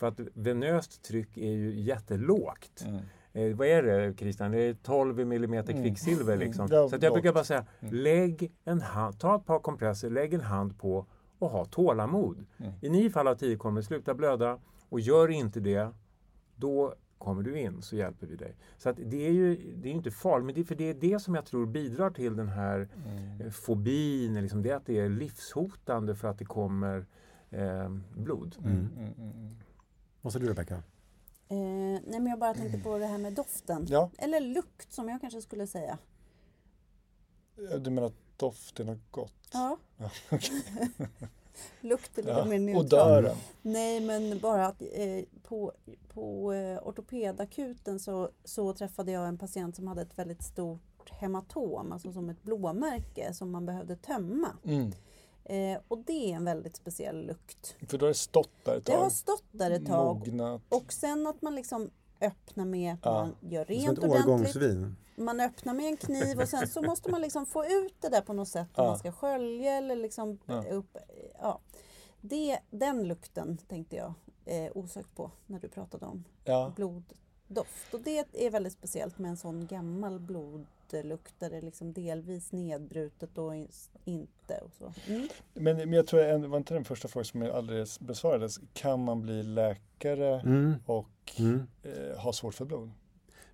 För att venöst tryck är ju jättelågt. Mm. Eh, vad är det Christian? Det är 12 millimeter Mm. kvicksilver liksom. [laughs] Ja, Så att jag brukar bara säga, Mm. lägg en hand, ta ett par kompresser, lägg en hand på och ha tålamod. Mm. I nio fall av tio kommer sluta blöda och gör inte det, då kommer du in så hjälper vi dig. Så att det är ju det är inte farligt, men det, är- för det är det som jag tror bidrar till den här Mm. eh, fobin, liksom det att det är livshotande för att det kommer eh, blod. Mm. Mm. Mm. Mm. Vad säger du Rebecka? Eh, nej men jag bara tänkte på det här med doften. Ja, Eller lukt som jag kanske skulle säga. du menar att doften har gått? Ja, Ja, okej. [laughs] lukt är lite Ja. mer neutral. Odören? Nej men bara att eh, på, på eh, ortopedakuten så, så träffade jag en patient som hade ett väldigt stort hematom, alltså som ett blåmärke som man behövde tömma. Mm. Eh, och det är en väldigt speciell lukt. För då har det stått där ett Det har tag. stått där ett tag Mognat. och sen att man liksom öppnar med, Ja. man gör rent ett ordentligt. Man öppnar med en kniv och sen så [laughs] måste man liksom få ut det där på något sätt. Om Ja. man ska skölja eller liksom Ja. upp. Ja. Det, den lukten tänkte jag eh, osökt på när du pratade om Ja. bloddoft. Och det är väldigt speciellt med en sån gammal blodlukt är liksom delvis nedbrutet och in- inte. Och så. Mm. Men, men jag tror, en, var inte den första frågan som alldeles besvarades, kan man bli läkare Mm. och Mm. eh, ha svårt för blod?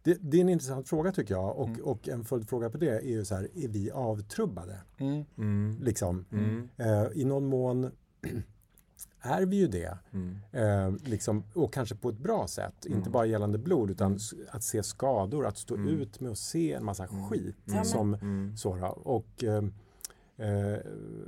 Det, det är en intressant fråga tycker jag och, Mm. och en följdfråga på det är ju så här, är vi avtrubbade? Mm. Mm. Liksom. Mm. Eh, I någon mån [clears throat] är vi ju det. Mm. Eh, liksom, och kanske på ett bra sätt. Inte Mm. bara gällande blod utan s- att se skador, att stå Mm. ut med att se en massa Mm. skit. Men- som Mm. så då. Och, eh, eh, Ja,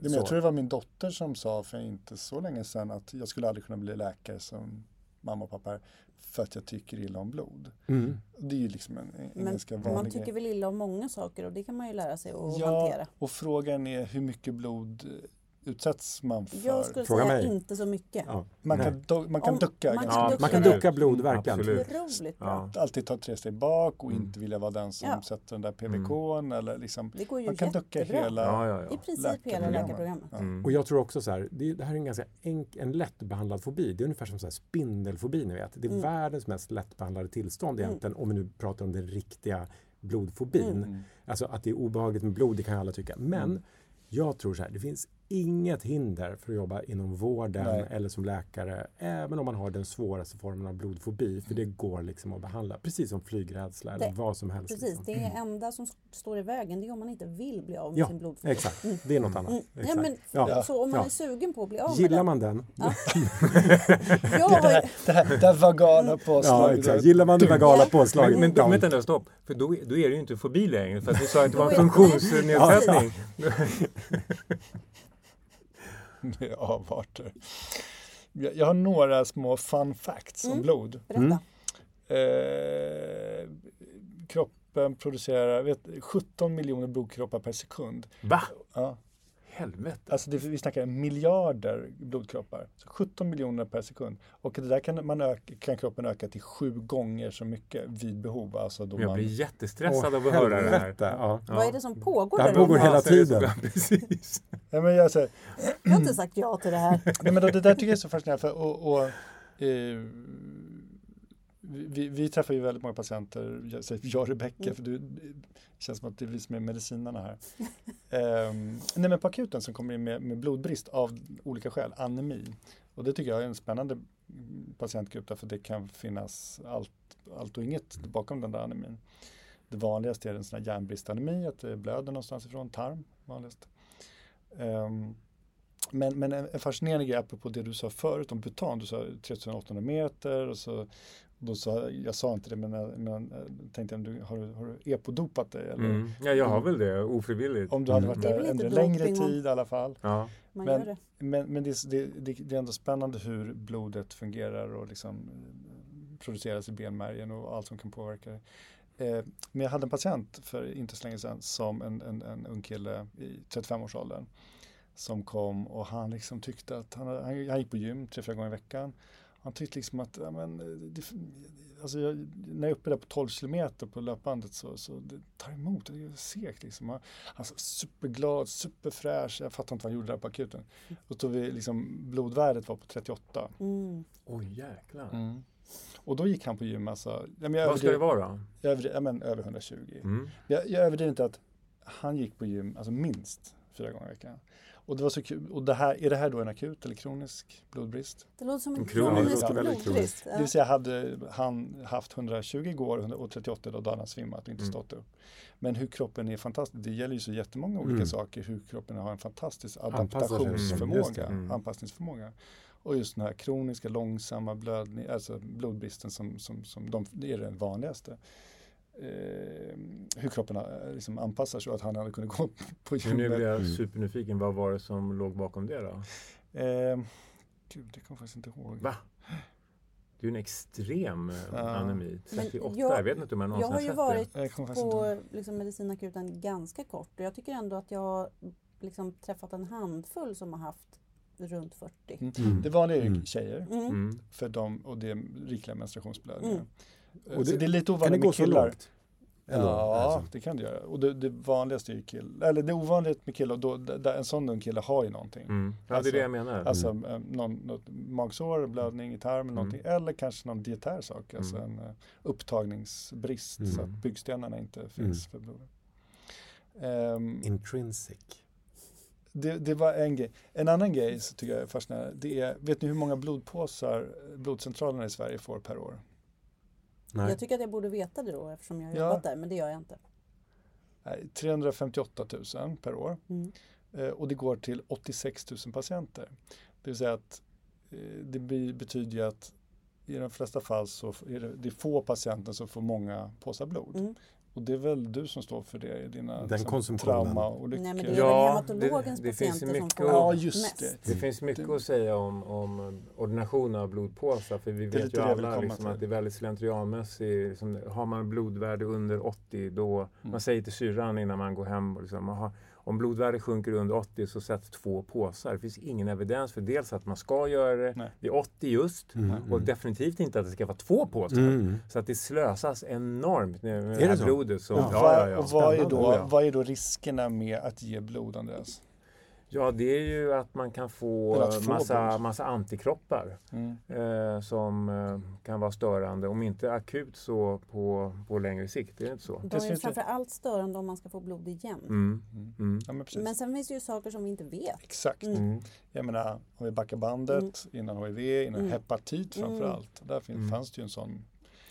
men så. jag tror det var min dotter som sa för inte så länge sedan att jag skulle aldrig kunna bli läkare som mamma och pappa är för att jag tycker illa om blod. Mm. Det är ju liksom en, en Men ganska vanlig man tycker grej. väl illa om många saker och det kan man ju lära sig att Ja, hantera. och frågan är hur mycket blod utsätts man för? Jag skulle Fråga säga mig. inte så mycket. Ja. man, kan do, man kan Om- ducka man kan Ja, mycket. Man kan ducka blod, verkligen. Absolut. Otroligt bra. Ja. Alltid ta tre steg bak och Mm. inte vilja vara den som Ja. sätter den där PVK eller liksom. Det går ju Man kan ducka hela Ja, ja, I princip hela läkarprogrammet. Mm. Och jag tror också så här, det, det här är en ganska enk, en lättbehandlad fobi. Det är ungefär som så här spindelfobi, ni vet. Det är Mm. världens mest lättbehandlade tillstånd Mm. egentligen, om vi nu pratar om den riktiga blodfobin. Mm. Mm. Alltså att det är obehagligt med blod, det kan ju alla tycka. Men Mm. jag tror så här, det finns inget hinder för att jobba inom vården Nej. eller som läkare, även om man har den svåraste formen av blodfobi, för det går liksom att behandla, precis som flygrädsla eller Det- vad som helst. Precis, liksom. det är enda som står i vägen det är om man inte vill bli av med Ja, sin blodfobi. Exakt, det är något annat. Mm. Ja, men, Ja. Så om man Ja. är sugen på att bli av med Gillar den. man den, [laughs] Jag Det, här, det, här, det här vagala ja, påslaget. exakt. Gillar man det vagala Ja. påslaget, Men, ja. men vänta nu, stopp. För då, då är det ju inte fobi längre. För att du sa att det var en [laughs] funktionsnedsättning. [laughs] [laughs] Det är avarter. Jag, jag har några små fun facts om Mm. blod. berätta. Mm. Eh, kroppen producerar vet, 17 miljoner blodkroppar per sekund. Va? Ja. Helvete. Alltså det, vi snackar miljarder blodkroppar. Så 17 miljoner per sekund. Och det där kan, man öka, kan kroppen öka till sju gånger så mycket vid behov. Alltså då Jag man, blir jättestressad av att höra det här. Ja. Vad är det som pågår Det här pågår hela säger tiden. så- [laughs] Precis. ja, men jag, säger, Jag har inte sagt ja till det här. nej, men då, det där tycker jag är så fascinerande. För, och, och, eh, vi, vi träffar ju väldigt många patienter, jag, säger jag Rebecka, Mm. för du, det känns som att det är vi som är medicinarna här. Ehm, nej men på akuten som kommer in med, med blodbrist av olika skäl, anemi. Och det tycker jag är en spännande patientgrupp därför det kan finnas allt, allt och inget bakom den där anemin. Det vanligaste är en sån här järnbristanemi, att det blöder någonstans ifrån, tarm vanligast. Ehm, men, men en en fascinerande grej apropå det du sa förut om butan, du sa 3800 meter och så då sa, jag sa inte det men, men jag tänkte om du har, du- har du epodopat dig? Eller? Mm. Ja, jag har väl det ofrivilligt. Om du hade Mm. varit är där under längre doping om- tid i alla fall. Ja. Man Men- det. Men, men det, är- det, det, det är ändå spännande hur blodet fungerar och liksom eh, produceras i benmärgen och allt som kan påverka det. Eh, men jag hade en patient för inte så länge sedan som en, en, en ung kille i 35-årsåldern som kom och han liksom tyckte att han, han, han gick på gym tre, fyra gånger i veckan Han tyckte liksom att, ja, men, det, alltså jag, när jag är uppe där på 12 kilometer på löpbandet så, så det tar emot, det är segt liksom. Han, han var superglad, superfräsch, jag fattar inte vad han gjorde där på akuten. Och så vi liksom, blodvärdet var på 38. Mm. Oj jäklar. Mm. Och då gick han på gym, alltså, ja, men jag Vad ska det vara då? jag ja, men över 120. Mm. Jag, jag överdriver inte att han gick på gym, alltså minst fyra gånger i veckan. Och det var så kul. Och det här, är det här då en akut eller kronisk blodbrist? Det låter som en kronisk- Ja, blodbrist. Det vill säga hade han haft 120 igår och 38 då, då hade han svimmat och inte Mm. stått upp. Men hur kroppen är fantastisk, det gäller ju så jättemånga olika Mm. saker, hur kroppen har en fantastisk. Mm, adaptationsförmåga. Mm. anpassningsförmåga. Och just den här kroniska långsamma blödning, alltså blodbristen som, som, som de, det är den vanligaste. Eh, hur kroppen eh, liksom anpassar sig och att han hade kunnat gå [laughs] på Men nu blir gymmet. jag Mm. supernyfiken. Vad var det som låg bakom det då? Eh, gud, det kommer jag faktiskt inte ihåg. Va? Det är en extrem eh, Ja. anemi. Men 38, jag- jag, vet inte om jag Jag någonsin har ju sett varit Jag på liksom, medicinakuten ganska kort och jag tycker ändå att jag har liksom, träffat en handfull som har haft runt 40. Mm. Mm. Det vanliga är ju Mm. tjejer. Mm. Mm. för dem och det är rikliga menstruationsblödningar. Mm. Eh, Och så det- det är lite Kan det ovanligt gå med så killar. långt? Ändå, Ja, alltså. det kan det göra. Och det, det vanligaste är ju kill, eller det är ovanligt med killar, då, där en sån ung kille har ju någonting. Mm. Ja, det Alltså- är det jag menar. Alltså eh, någon, något magsår, blödning i tarmen, Mm. någonting. Eller kanske någon dietär sak, alltså Mm. en uh, upptagningsbrist så att Mm. byggstenarna inte finns för blodet. Ehm, Intrinsic. det, det var en grej. En annan grej som tycker jag är fascinerande, det är, vet ni hur många blodpåsar blodcentralerna i Sverige får per år? Nej. Jag tycker att jag borde veta det då eftersom jag har Ja. jobbat där, men det gör jag inte. Nej, 358 000 per år. Mm. Eh, och det går till 86 000 patienter. Det vill säga att eh, det be- betyder att i de flesta fall så är det, det är få patienter som får många påsar blod. Mm. Och det är väl du som står för det i dina Den liksom, konsumtionen. traumaolyckor. Nej, men det är Ja, hematologens det- det finns patienter som mycket får att- Ja, just mest. det. Det finns mycket Det- att säga om, om ordination av blodpåsar för vi vet ju alla liksom, att det är väldigt slentrianmässigt. Liksom, har man blodvärde under 80 då, Mm. man säger till syrran innan man går hem, och liksom, aha, om blodvärdet sjunker under 80 så sätts två påsar. Det finns ingen evidens för dels att man ska göra det Nej. vid 80 just Mm, och mm. definitivt inte att det ska vara två påsar. Mm. Så att det slösas enormt med det här så? blodet. Så, Och, ja, vad, ja, ja. och vad, är då, vad är då riskerna med att ge blod, Andreas? Ja, det är ju att man kan få, att få massa, blod. massa antikroppar. Mm. eh, som eh, kan vara störande. Om inte akut så på, på längre sikt. Är det inte så? De är finns framför allt störande om man ska få blod igen. Mm. Mm. Mm. Ja, men. Men sen finns det ju saker som vi inte vet. Exakt. Mm. Mm. Jag menar, om vi backar bandet innan HIV, innan Mm. hepatit framför Mm. allt. Där fin- Mm. fanns det ju en sån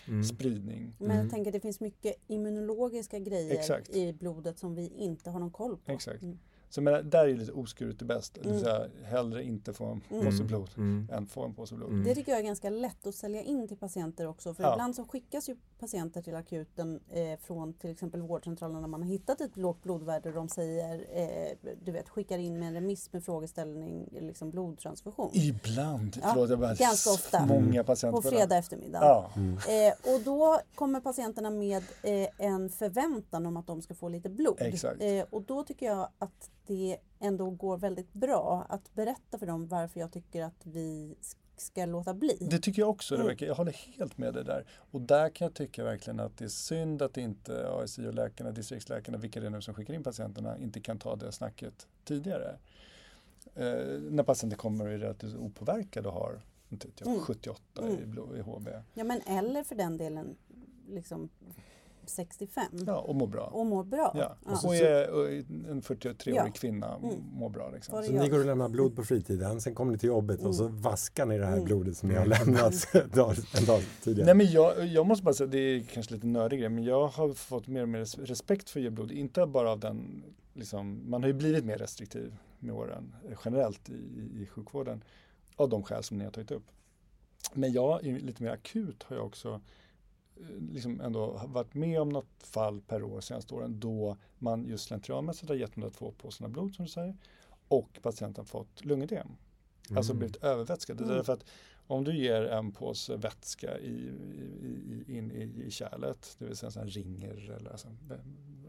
Mm. spridning. Men Mm. jag tänker det finns mycket immunologiska grejer Exakt. i blodet som vi inte har någon koll på. Exakt. Mm. Så menar, där är lite oskuret det bästa. Det vill Mm. säga, hellre inte få en Mm. påse blod Mm. än få en påse blod. Mm. Det tycker jag är ganska lätt att sälja in till patienter också. För Ja. ibland så skickas ju patienter till akuten eh, från till exempel vårdcentralen när man har hittat ett lågt blodvärde och de säger, eh, du vet, skickar in med en remiss med frågeställning, liksom blodtransfusion. Ibland, Ja, förlåt jag bara ganska ofta. många patienter På fredag eftermiddag. Ja, Mm. Eh, och då kommer patienterna med eh, en förväntan om att de ska få lite blod. Exakt. Eh, och då tycker jag att det ändå går väldigt bra att berätta för dem varför jag tycker att vi ska låta bli. det tycker jag också Mm. Rebecka. Jag håller helt med dig där. Och där kan jag tycka verkligen att det är synd att inte ASI och läkarna, distriktsläkarna, vilka det är nu som skickar in patienterna, inte kan ta det snacket tidigare. Eh, när patienter kommer och är relativt opåverkade och har jag, Mm. 78 i, Mm. i HB. Ja men eller för den delen liksom 65 Ja, och mår bra. och mår bra. Ja. Ja. Och är och är en 43-årig Ja. kvinna Mm. mår bra. Liksom. Så ni går och lämnar blod på fritiden, sen kommer ni till jobbet och så Mm. vaskar ni det här Mm. blodet som ni har lämnat en [laughs] dag, en dag tidigare. Nej men jag, jag måste bara säga, det är kanske lite nördig grej, men jag har fått mer och mer res- respekt för att ge blod. Inte bara av den, liksom, man har ju blivit mer restriktiv med åren eh, generellt i, i, i sjukvården av de skäl som ni har tagit upp. Men jag, lite mer akut, har jag också liksom ändå varit med om något fall per år senaste åren då man just slentrianmässigt har gett de där två påsarna blod som du säger och patienten fått lungödem. Alltså Mm. blivit övervätskad. Det är Mm. därför att om du ger en påse vätska i, i, i, in i, i kärlet, det vill säga en sån här ringer eller alltså,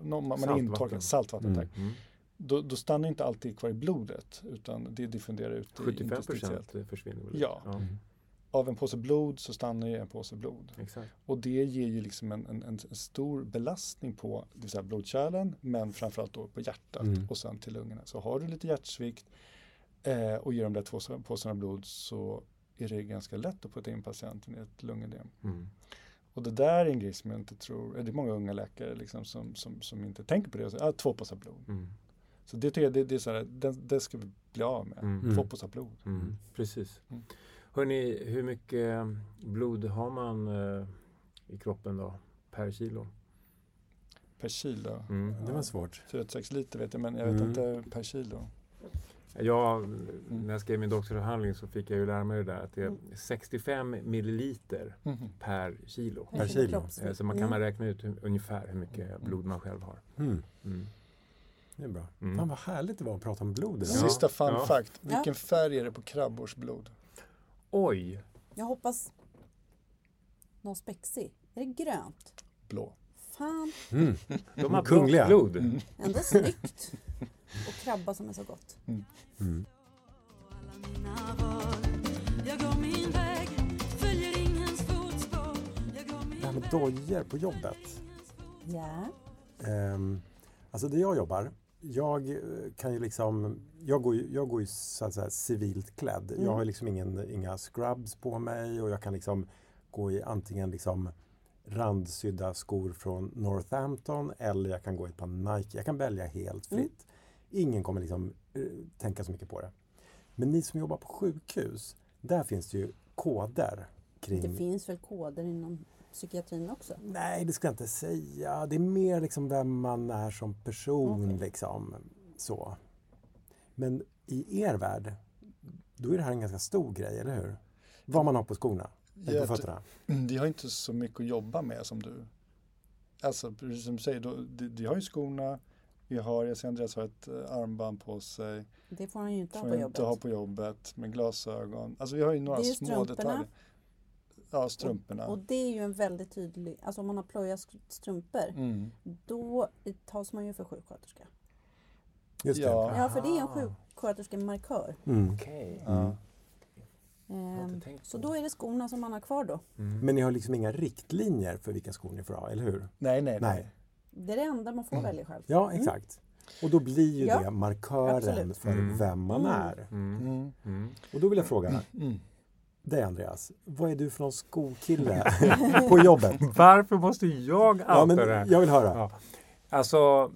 någon, man Saltvatten. intorkad, saltvatten, Mm. tack. Mm. Då, då stannar inte alltid kvar i blodet utan det diffunderar ut i 75 interstitiellt. procent försvinner väl? Ja. Mm. av en påse blod så stannar ju en påse blod. Exakt. Och det ger ju liksom en, en, en stor belastning på det vill säga blodkärlen men framförallt då på hjärtat Mm. och sen till lungorna. Så har du lite hjärtsvikt eh, och ger de där två påsarna blod så är det ganska lätt att putta in patienten i ett lungödem. Mm. Och det där är en grej som jag inte tror, det är många unga läkare liksom som, som, som inte tänker på det och säger ah, två påsar blod. Mm. Så det tycker jag, det, det är så här, det, det ska vi bli av med. Mm. Två påsar blod. Mm. Precis. Mm. Hörrni, hur mycket blod har man eh, i kroppen då? Per kilo? Per kilo. Mm. Det var svårt. 4-6 liter vet jag men jag vet Mm. inte per kilo. Jag, när jag skrev min doktorsavhandling så fick jag ju lära mig det där att det är Mm. 65 milliliter Mhm. per kilo. Per kilo. Eh, Så man kan Mm. man räkna ut hur, ungefär hur mycket blod man själv har. Mm. Mm. Det är bra. Mm. Fan vad härligt det var att prata om blod. idag. Ja. Sista fun ja. fact. Ja. Vilken färg är det på krabbors blod? Oj! Jag hoppas någon spexig. Är det grönt? Blå. Fan, Mm. [laughs] De har Kungliga. blod. Mm. ändå snyggt. Och krabba som är så gott. Mm. min Det här med dojor på jobbet. Ja. Um, alltså där jag jobbar, jag eh, kan ju liksom, jag går ju, jag går ju så att säga civilt klädd. Mm. Jag har liksom ingen, inga scrubs på mig och jag kan liksom gå i antingen liksom randsydda skor från Northampton eller jag kan gå i ett par Nike. Jag kan välja helt Mm. fritt. Ingen kommer liksom eh, tänka så mycket på det. Men ni som jobbar på sjukhus, där finns det ju koder kring Det finns väl koder inom psykiatrin också? Nej, det ska jag inte säga. Det är mer liksom vem man är som person. Okej. Liksom, så. Men i er värld, då är det här en ganska stor grej, eller hur? Vad man har på skorna, eller på fötterna. Vi [clears throat] har inte så mycket att jobba med som du. Alltså precis som du säger, då, de, de har ju skorna, vi har, jag ser Andreas har ett eh, armband på sig, Det får han ju inte ha på inte jobbet. ha på jobbet, med glasögon. Alltså vi har ju några Det är ju små detaljer. Ja, strumporna. Och det är ju en väldigt tydlig, alltså om man har plöja strumpor, Mm. då tas man ju för sjuksköterska. Just det. Ja. Ja, för det är en Aha. sjuksköterskemarkör. Mm. Okej. Ja. har Ehm, så då är det skorna som man har kvar då. Mm. Men ni har liksom inga riktlinjer för vilka skor ni får ha, eller hur? Nej, nej, Nej. Det är det enda man får Mm. välja själv. Ja, exakt. Och då blir ju Ja, det markören absolut. för Mm. vem man Mm. är. Mm. Mm. Mm. Och då vill jag fråga Mm. Dig Andreas, vad är du för någon skokille [laughs] på jobbet? Varför måste jag Ja, outa men det jag vill höra. Ja. Alltså,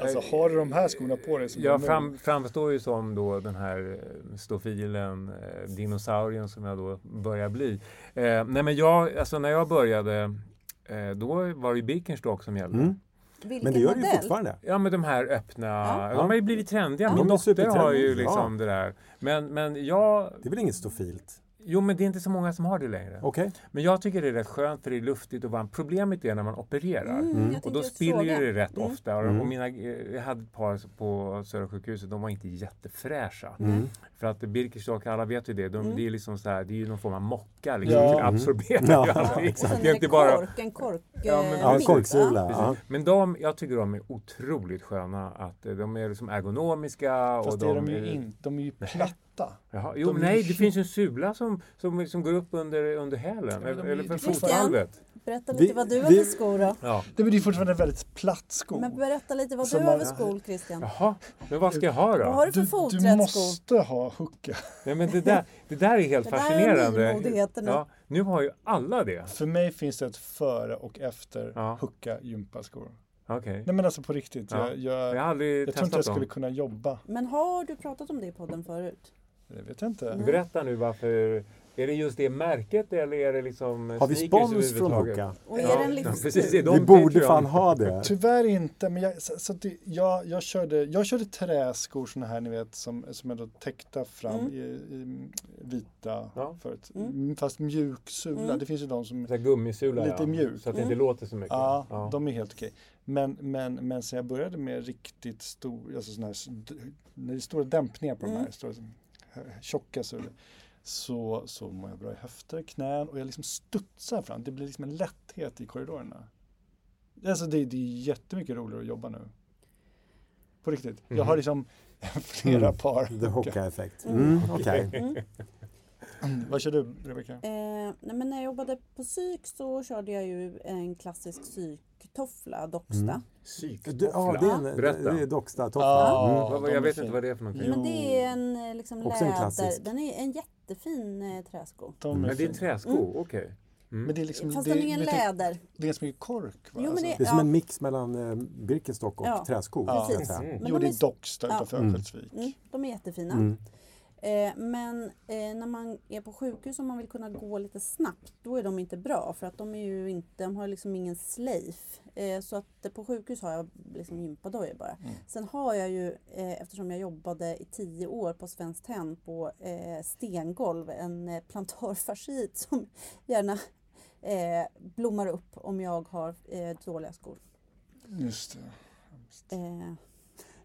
Alltså har du de här skorna på dig? som Jag fram, framstår ju som då den här eh, stofilen, eh, dinosaurien som jag då börjar bli. Eh, nej men jag, alltså när jag började, eh, då var det ju Birkenstock som gällde. Mm. Vilken Men det gör du ju modell? fortfarande. Ja men de här öppna, Ja. de har ju blivit trendiga. Ja. Min dotter har ju liksom ja. det där. Men, men jag, Det är väl inget stofilt? Jo men det är inte så många som har det längre. Okej. Men jag tycker det är rätt skönt för det är luftigt och varmt. Problemet är när man opererar. Mm, Och då spiller fråga. det rätt Mm. ofta. Och, Mm. och mina, eh, jag hade ett par på Södra sjukhuset, de var inte jättefräscha. Mm. För att Birkenstock, alla vet ju det, de, Mm. det är liksom så här, det är ju någon form av mocka liksom, Ja. det absorberar Ja, ju Ja, allting. och sen Det är inte bara, kork, en kork... Ja, men eh, Ja, korksula. Ja. men de, jag tycker de är otroligt sköna. Att eh, de är liksom ergonomiska. Fast och det är de ju är- inte, de är ju platta. Jaha, jo, de nej, det finns en sula som, som liksom går upp under, under hälen. Ja, eller för fotvalvet. Berätta lite vad du har för skor då. Ja. Det är fortfarande en väldigt platt sko. Men berätta lite vad Som du har för skor Christian. Jaha, men vad ska jag ha Vad då? har du för Du, du måste ha hucka. Nej, men det, där, det där är helt Det där är fascinerande. Ja, nu har ju alla det. För mig finns det ett före och efter Ja. hucka gympaskor. Okej. Nej men alltså på riktigt. Ja. Jag, Jag jag, jag tror inte jag skulle dem. kunna jobba. Men har du pratat om det i podden förut? Det vet jag inte. Nej. Berätta nu varför. Är det just det märket eller är det liksom Har vi spons från? Hoka? Och är Ja, ja, livsstil? precis, är de Vi borde fan ha det. [laughs] Tyvärr inte, men jag, så, så att det, jag, jag, körde, jag körde träskor såna här ni vet som, som är då täckta fram Mm. i, i vita Ja. förut. Mm. Mm, Fast mjuk sula. Mm. Det finns ju de som Så gummisula Lite ja. mjuk. Så att det inte Mm. låter så mycket. Ja, Ja. de är helt okej. Men, men, men sen jag började med riktigt stor, alltså såna här, stora dämpningar på de Mm. här stora, tjocka sulor. Så, så mår jag bra i höfter, knän och jag liksom studsar fram. Det blir liksom en lätthet i korridorerna. Alltså det, det är jättemycket roligare att jobba nu. På riktigt. Jag har Mhm. liksom [laughs] flera Mm. par. The Hoka-effekt. Mm. Mm, Okej. Mm. [clears throat] Vad kör du Rebecka? Eh, nej, men när jag jobbade på psyk så körde jag ju en klassisk psyktoffla, Docksta. Mm. Psyktoffla. Du, ja, det är en, Berätta. det är Docksta-toffla. Ja. Mm. Jag är vet inte vad det är för någonting. Jo. Men det är en liksom Också en läder, den är en jättefin eh, träsko. De är Mm. Men det är fin. träsko, Mm. okej. Mm. Men det är liksom, Fast det, den är ingen det, läder. det är ganska mycket kork va? Jo, men Alltså. det- Det är som Ja. en mix mellan eh, Birkenstock och Ja. träsko. Ja. Precis. säga. Mm. Men Jo, de det är är Docksta Ja. utanför Mm. Örnsköldsvik. Mm, de är jättefina. Mm. Eh, men eh, när man är på sjukhus och man vill kunna gå lite snabbt, då är de inte bra för att de är ju inte, de har liksom ingen slejf. Eh, så att på sjukhus har jag liksom gympadojor bara. Mm. Sen har jag ju, eftersom jag jobbade i tio år på Svenskt Tenn på stengolv, en plantarfascit som [laughs] gärna blommar upp om jag har dåliga skor. Just det. Eh,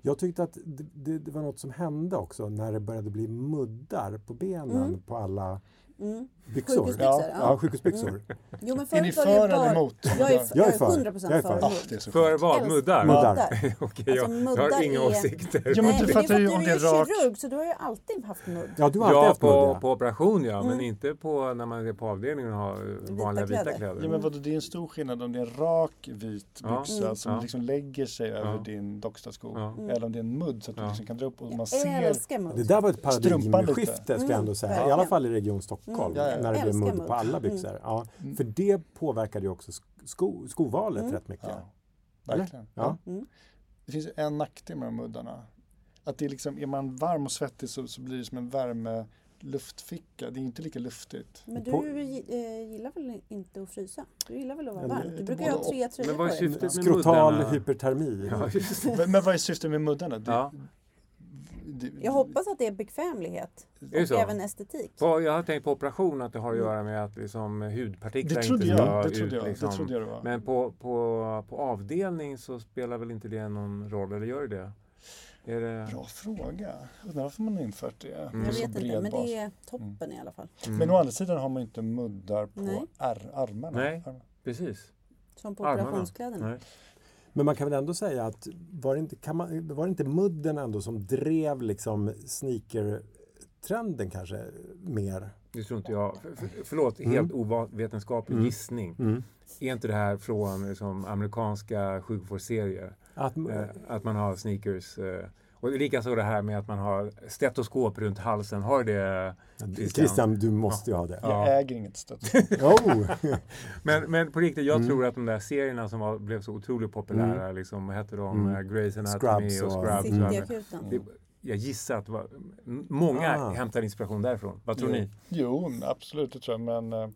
Jag tyckte att det, det, det var något som hände också när det började bli muddar på benen Mm. på alla mm. byxor. Sjukhusbyxor, ja. ja. ja, sjukhusbyxor. Jo, men Är ni för eller bara- emot? Jag är, Jag jag är för. 100% Jag är för. för. Ah, För vad? Muddar? Muddar. [laughs] Okej, Alltså, jag, jag muddar har inga är- åsikter. Ja, men Nej, du men fattar det är ju för om det är du är kirurg så du har ju alltid haft mudd. Ja, du har alltid Ja, haft mudd. på, ja. på operation ja, men Mm. inte på när man är på avdelningen och har vanliga vita kläder. kläder. Ja, men vadå, det är en stor skillnad om det är en rak vit byxa Mm. som liksom lägger sig över din Dockstasko. Mm. Eller om det är en mudd så att du liksom kan dra upp och man Jag ser. mudd. Det där var ett paradigmskifte skulle jag Mm, ändå säga. I verkligen. alla fall i Region Stockholm. Mm. Ja, ja. När det blev mudd på alla Mm. byxor. Ja. Mm. För det påverkade ju också sko, skovalet Mm. rätt mycket. Ja, verkligen. Ja. Mm. Det finns en nackdel med de muddarna. Att det är liksom, är man varm och svettig så, så blir det som en värme luftficka. Det är inte lika luftigt. Men du eh, gillar väl inte att frysa? Du gillar väl att vara varm? det- Du brukar ju ha tre tröjor Men vad är på dig. syftet med Skrotal muddarna? hypertermi. Ja. Men, men vad är syftet med muddarna? Det, Ja. Jag hoppas att det är bekvämlighet Är det och så? även estetik. Jag har tänkt på operation att det har att göra med att liksom, hudpartiklar Det trodde inte ska jag. Det ut. trodde jag, liksom. det trodde jag det var. Men på, på, på avdelning så spelar väl inte det någon roll, eller gör det det? Är det... Bra fråga. Undrar varför man har infört det. Mm. Jag vet inte, men bas. det är toppen i alla fall. Mm. Men å andra sidan har man inte muddar på Nej. ar- armarna. Nej. Armarna. Precis. Som på Armarna. operationskläderna. Men man kan väl ändå säga att var det inte, kan man, var inte mudden ändå som drev liksom sneaker-trenden kanske mer? Det tror inte jag. För, för, förlåt, Mm. helt ovetenskaplig Mm. gissning. Mm. Är inte det här från liksom, amerikanska sjukvårdsserier? Att, Eh, att man har sneakers. Eh, och likaså det här med att man har stetoskop runt halsen. Har det? Christian, du måste ju ha det. Jag Ja. äger inget stöd. [laughs] Oh. [laughs] Men, men på riktigt, jag Mm. tror att de där serierna som var, blev så otroligt populära, liksom, vad hette de? Mm. Mm. Grey's Anatomy Scrubs och och- Scrubs. Mm. och jag gissar att var, många Ah. hämtar inspiration därifrån. Vad tror Jo. ni? Jo, absolut det tror jag. Men eh,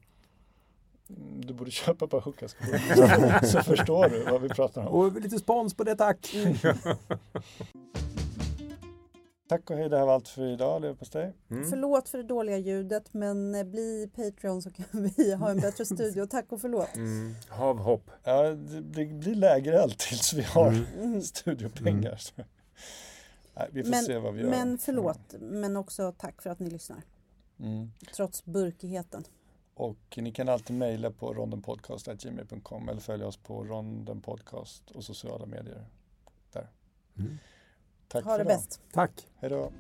du borde [laughs] köpa ett par hookaskor. så förstår du vad vi pratar om. Och lite spons på det tack! Tack och hej, det här var allt för idag. Leverpastej. Mm. Förlåt för det dåliga ljudet men eh, bli Patreon så kan [laughs] vi ha en bättre studio. Tack och förlåt. Mm. Hav hopp. Ja, det, det blir lägereld tills vi har Mm. Mm. [laughs] studiopengar. Så. [laughs] Nej, vi får Men- se vad vi gör. Men förlåt, men också tack för att ni lyssnar. Mm. Trots burkigheten. Och ni kan alltid mejla på rondenpodcast.gmail.com eller följa oss på rondenpodcast och sociala medier. Där. Tack Ha för det bäst. Tack! Hej då.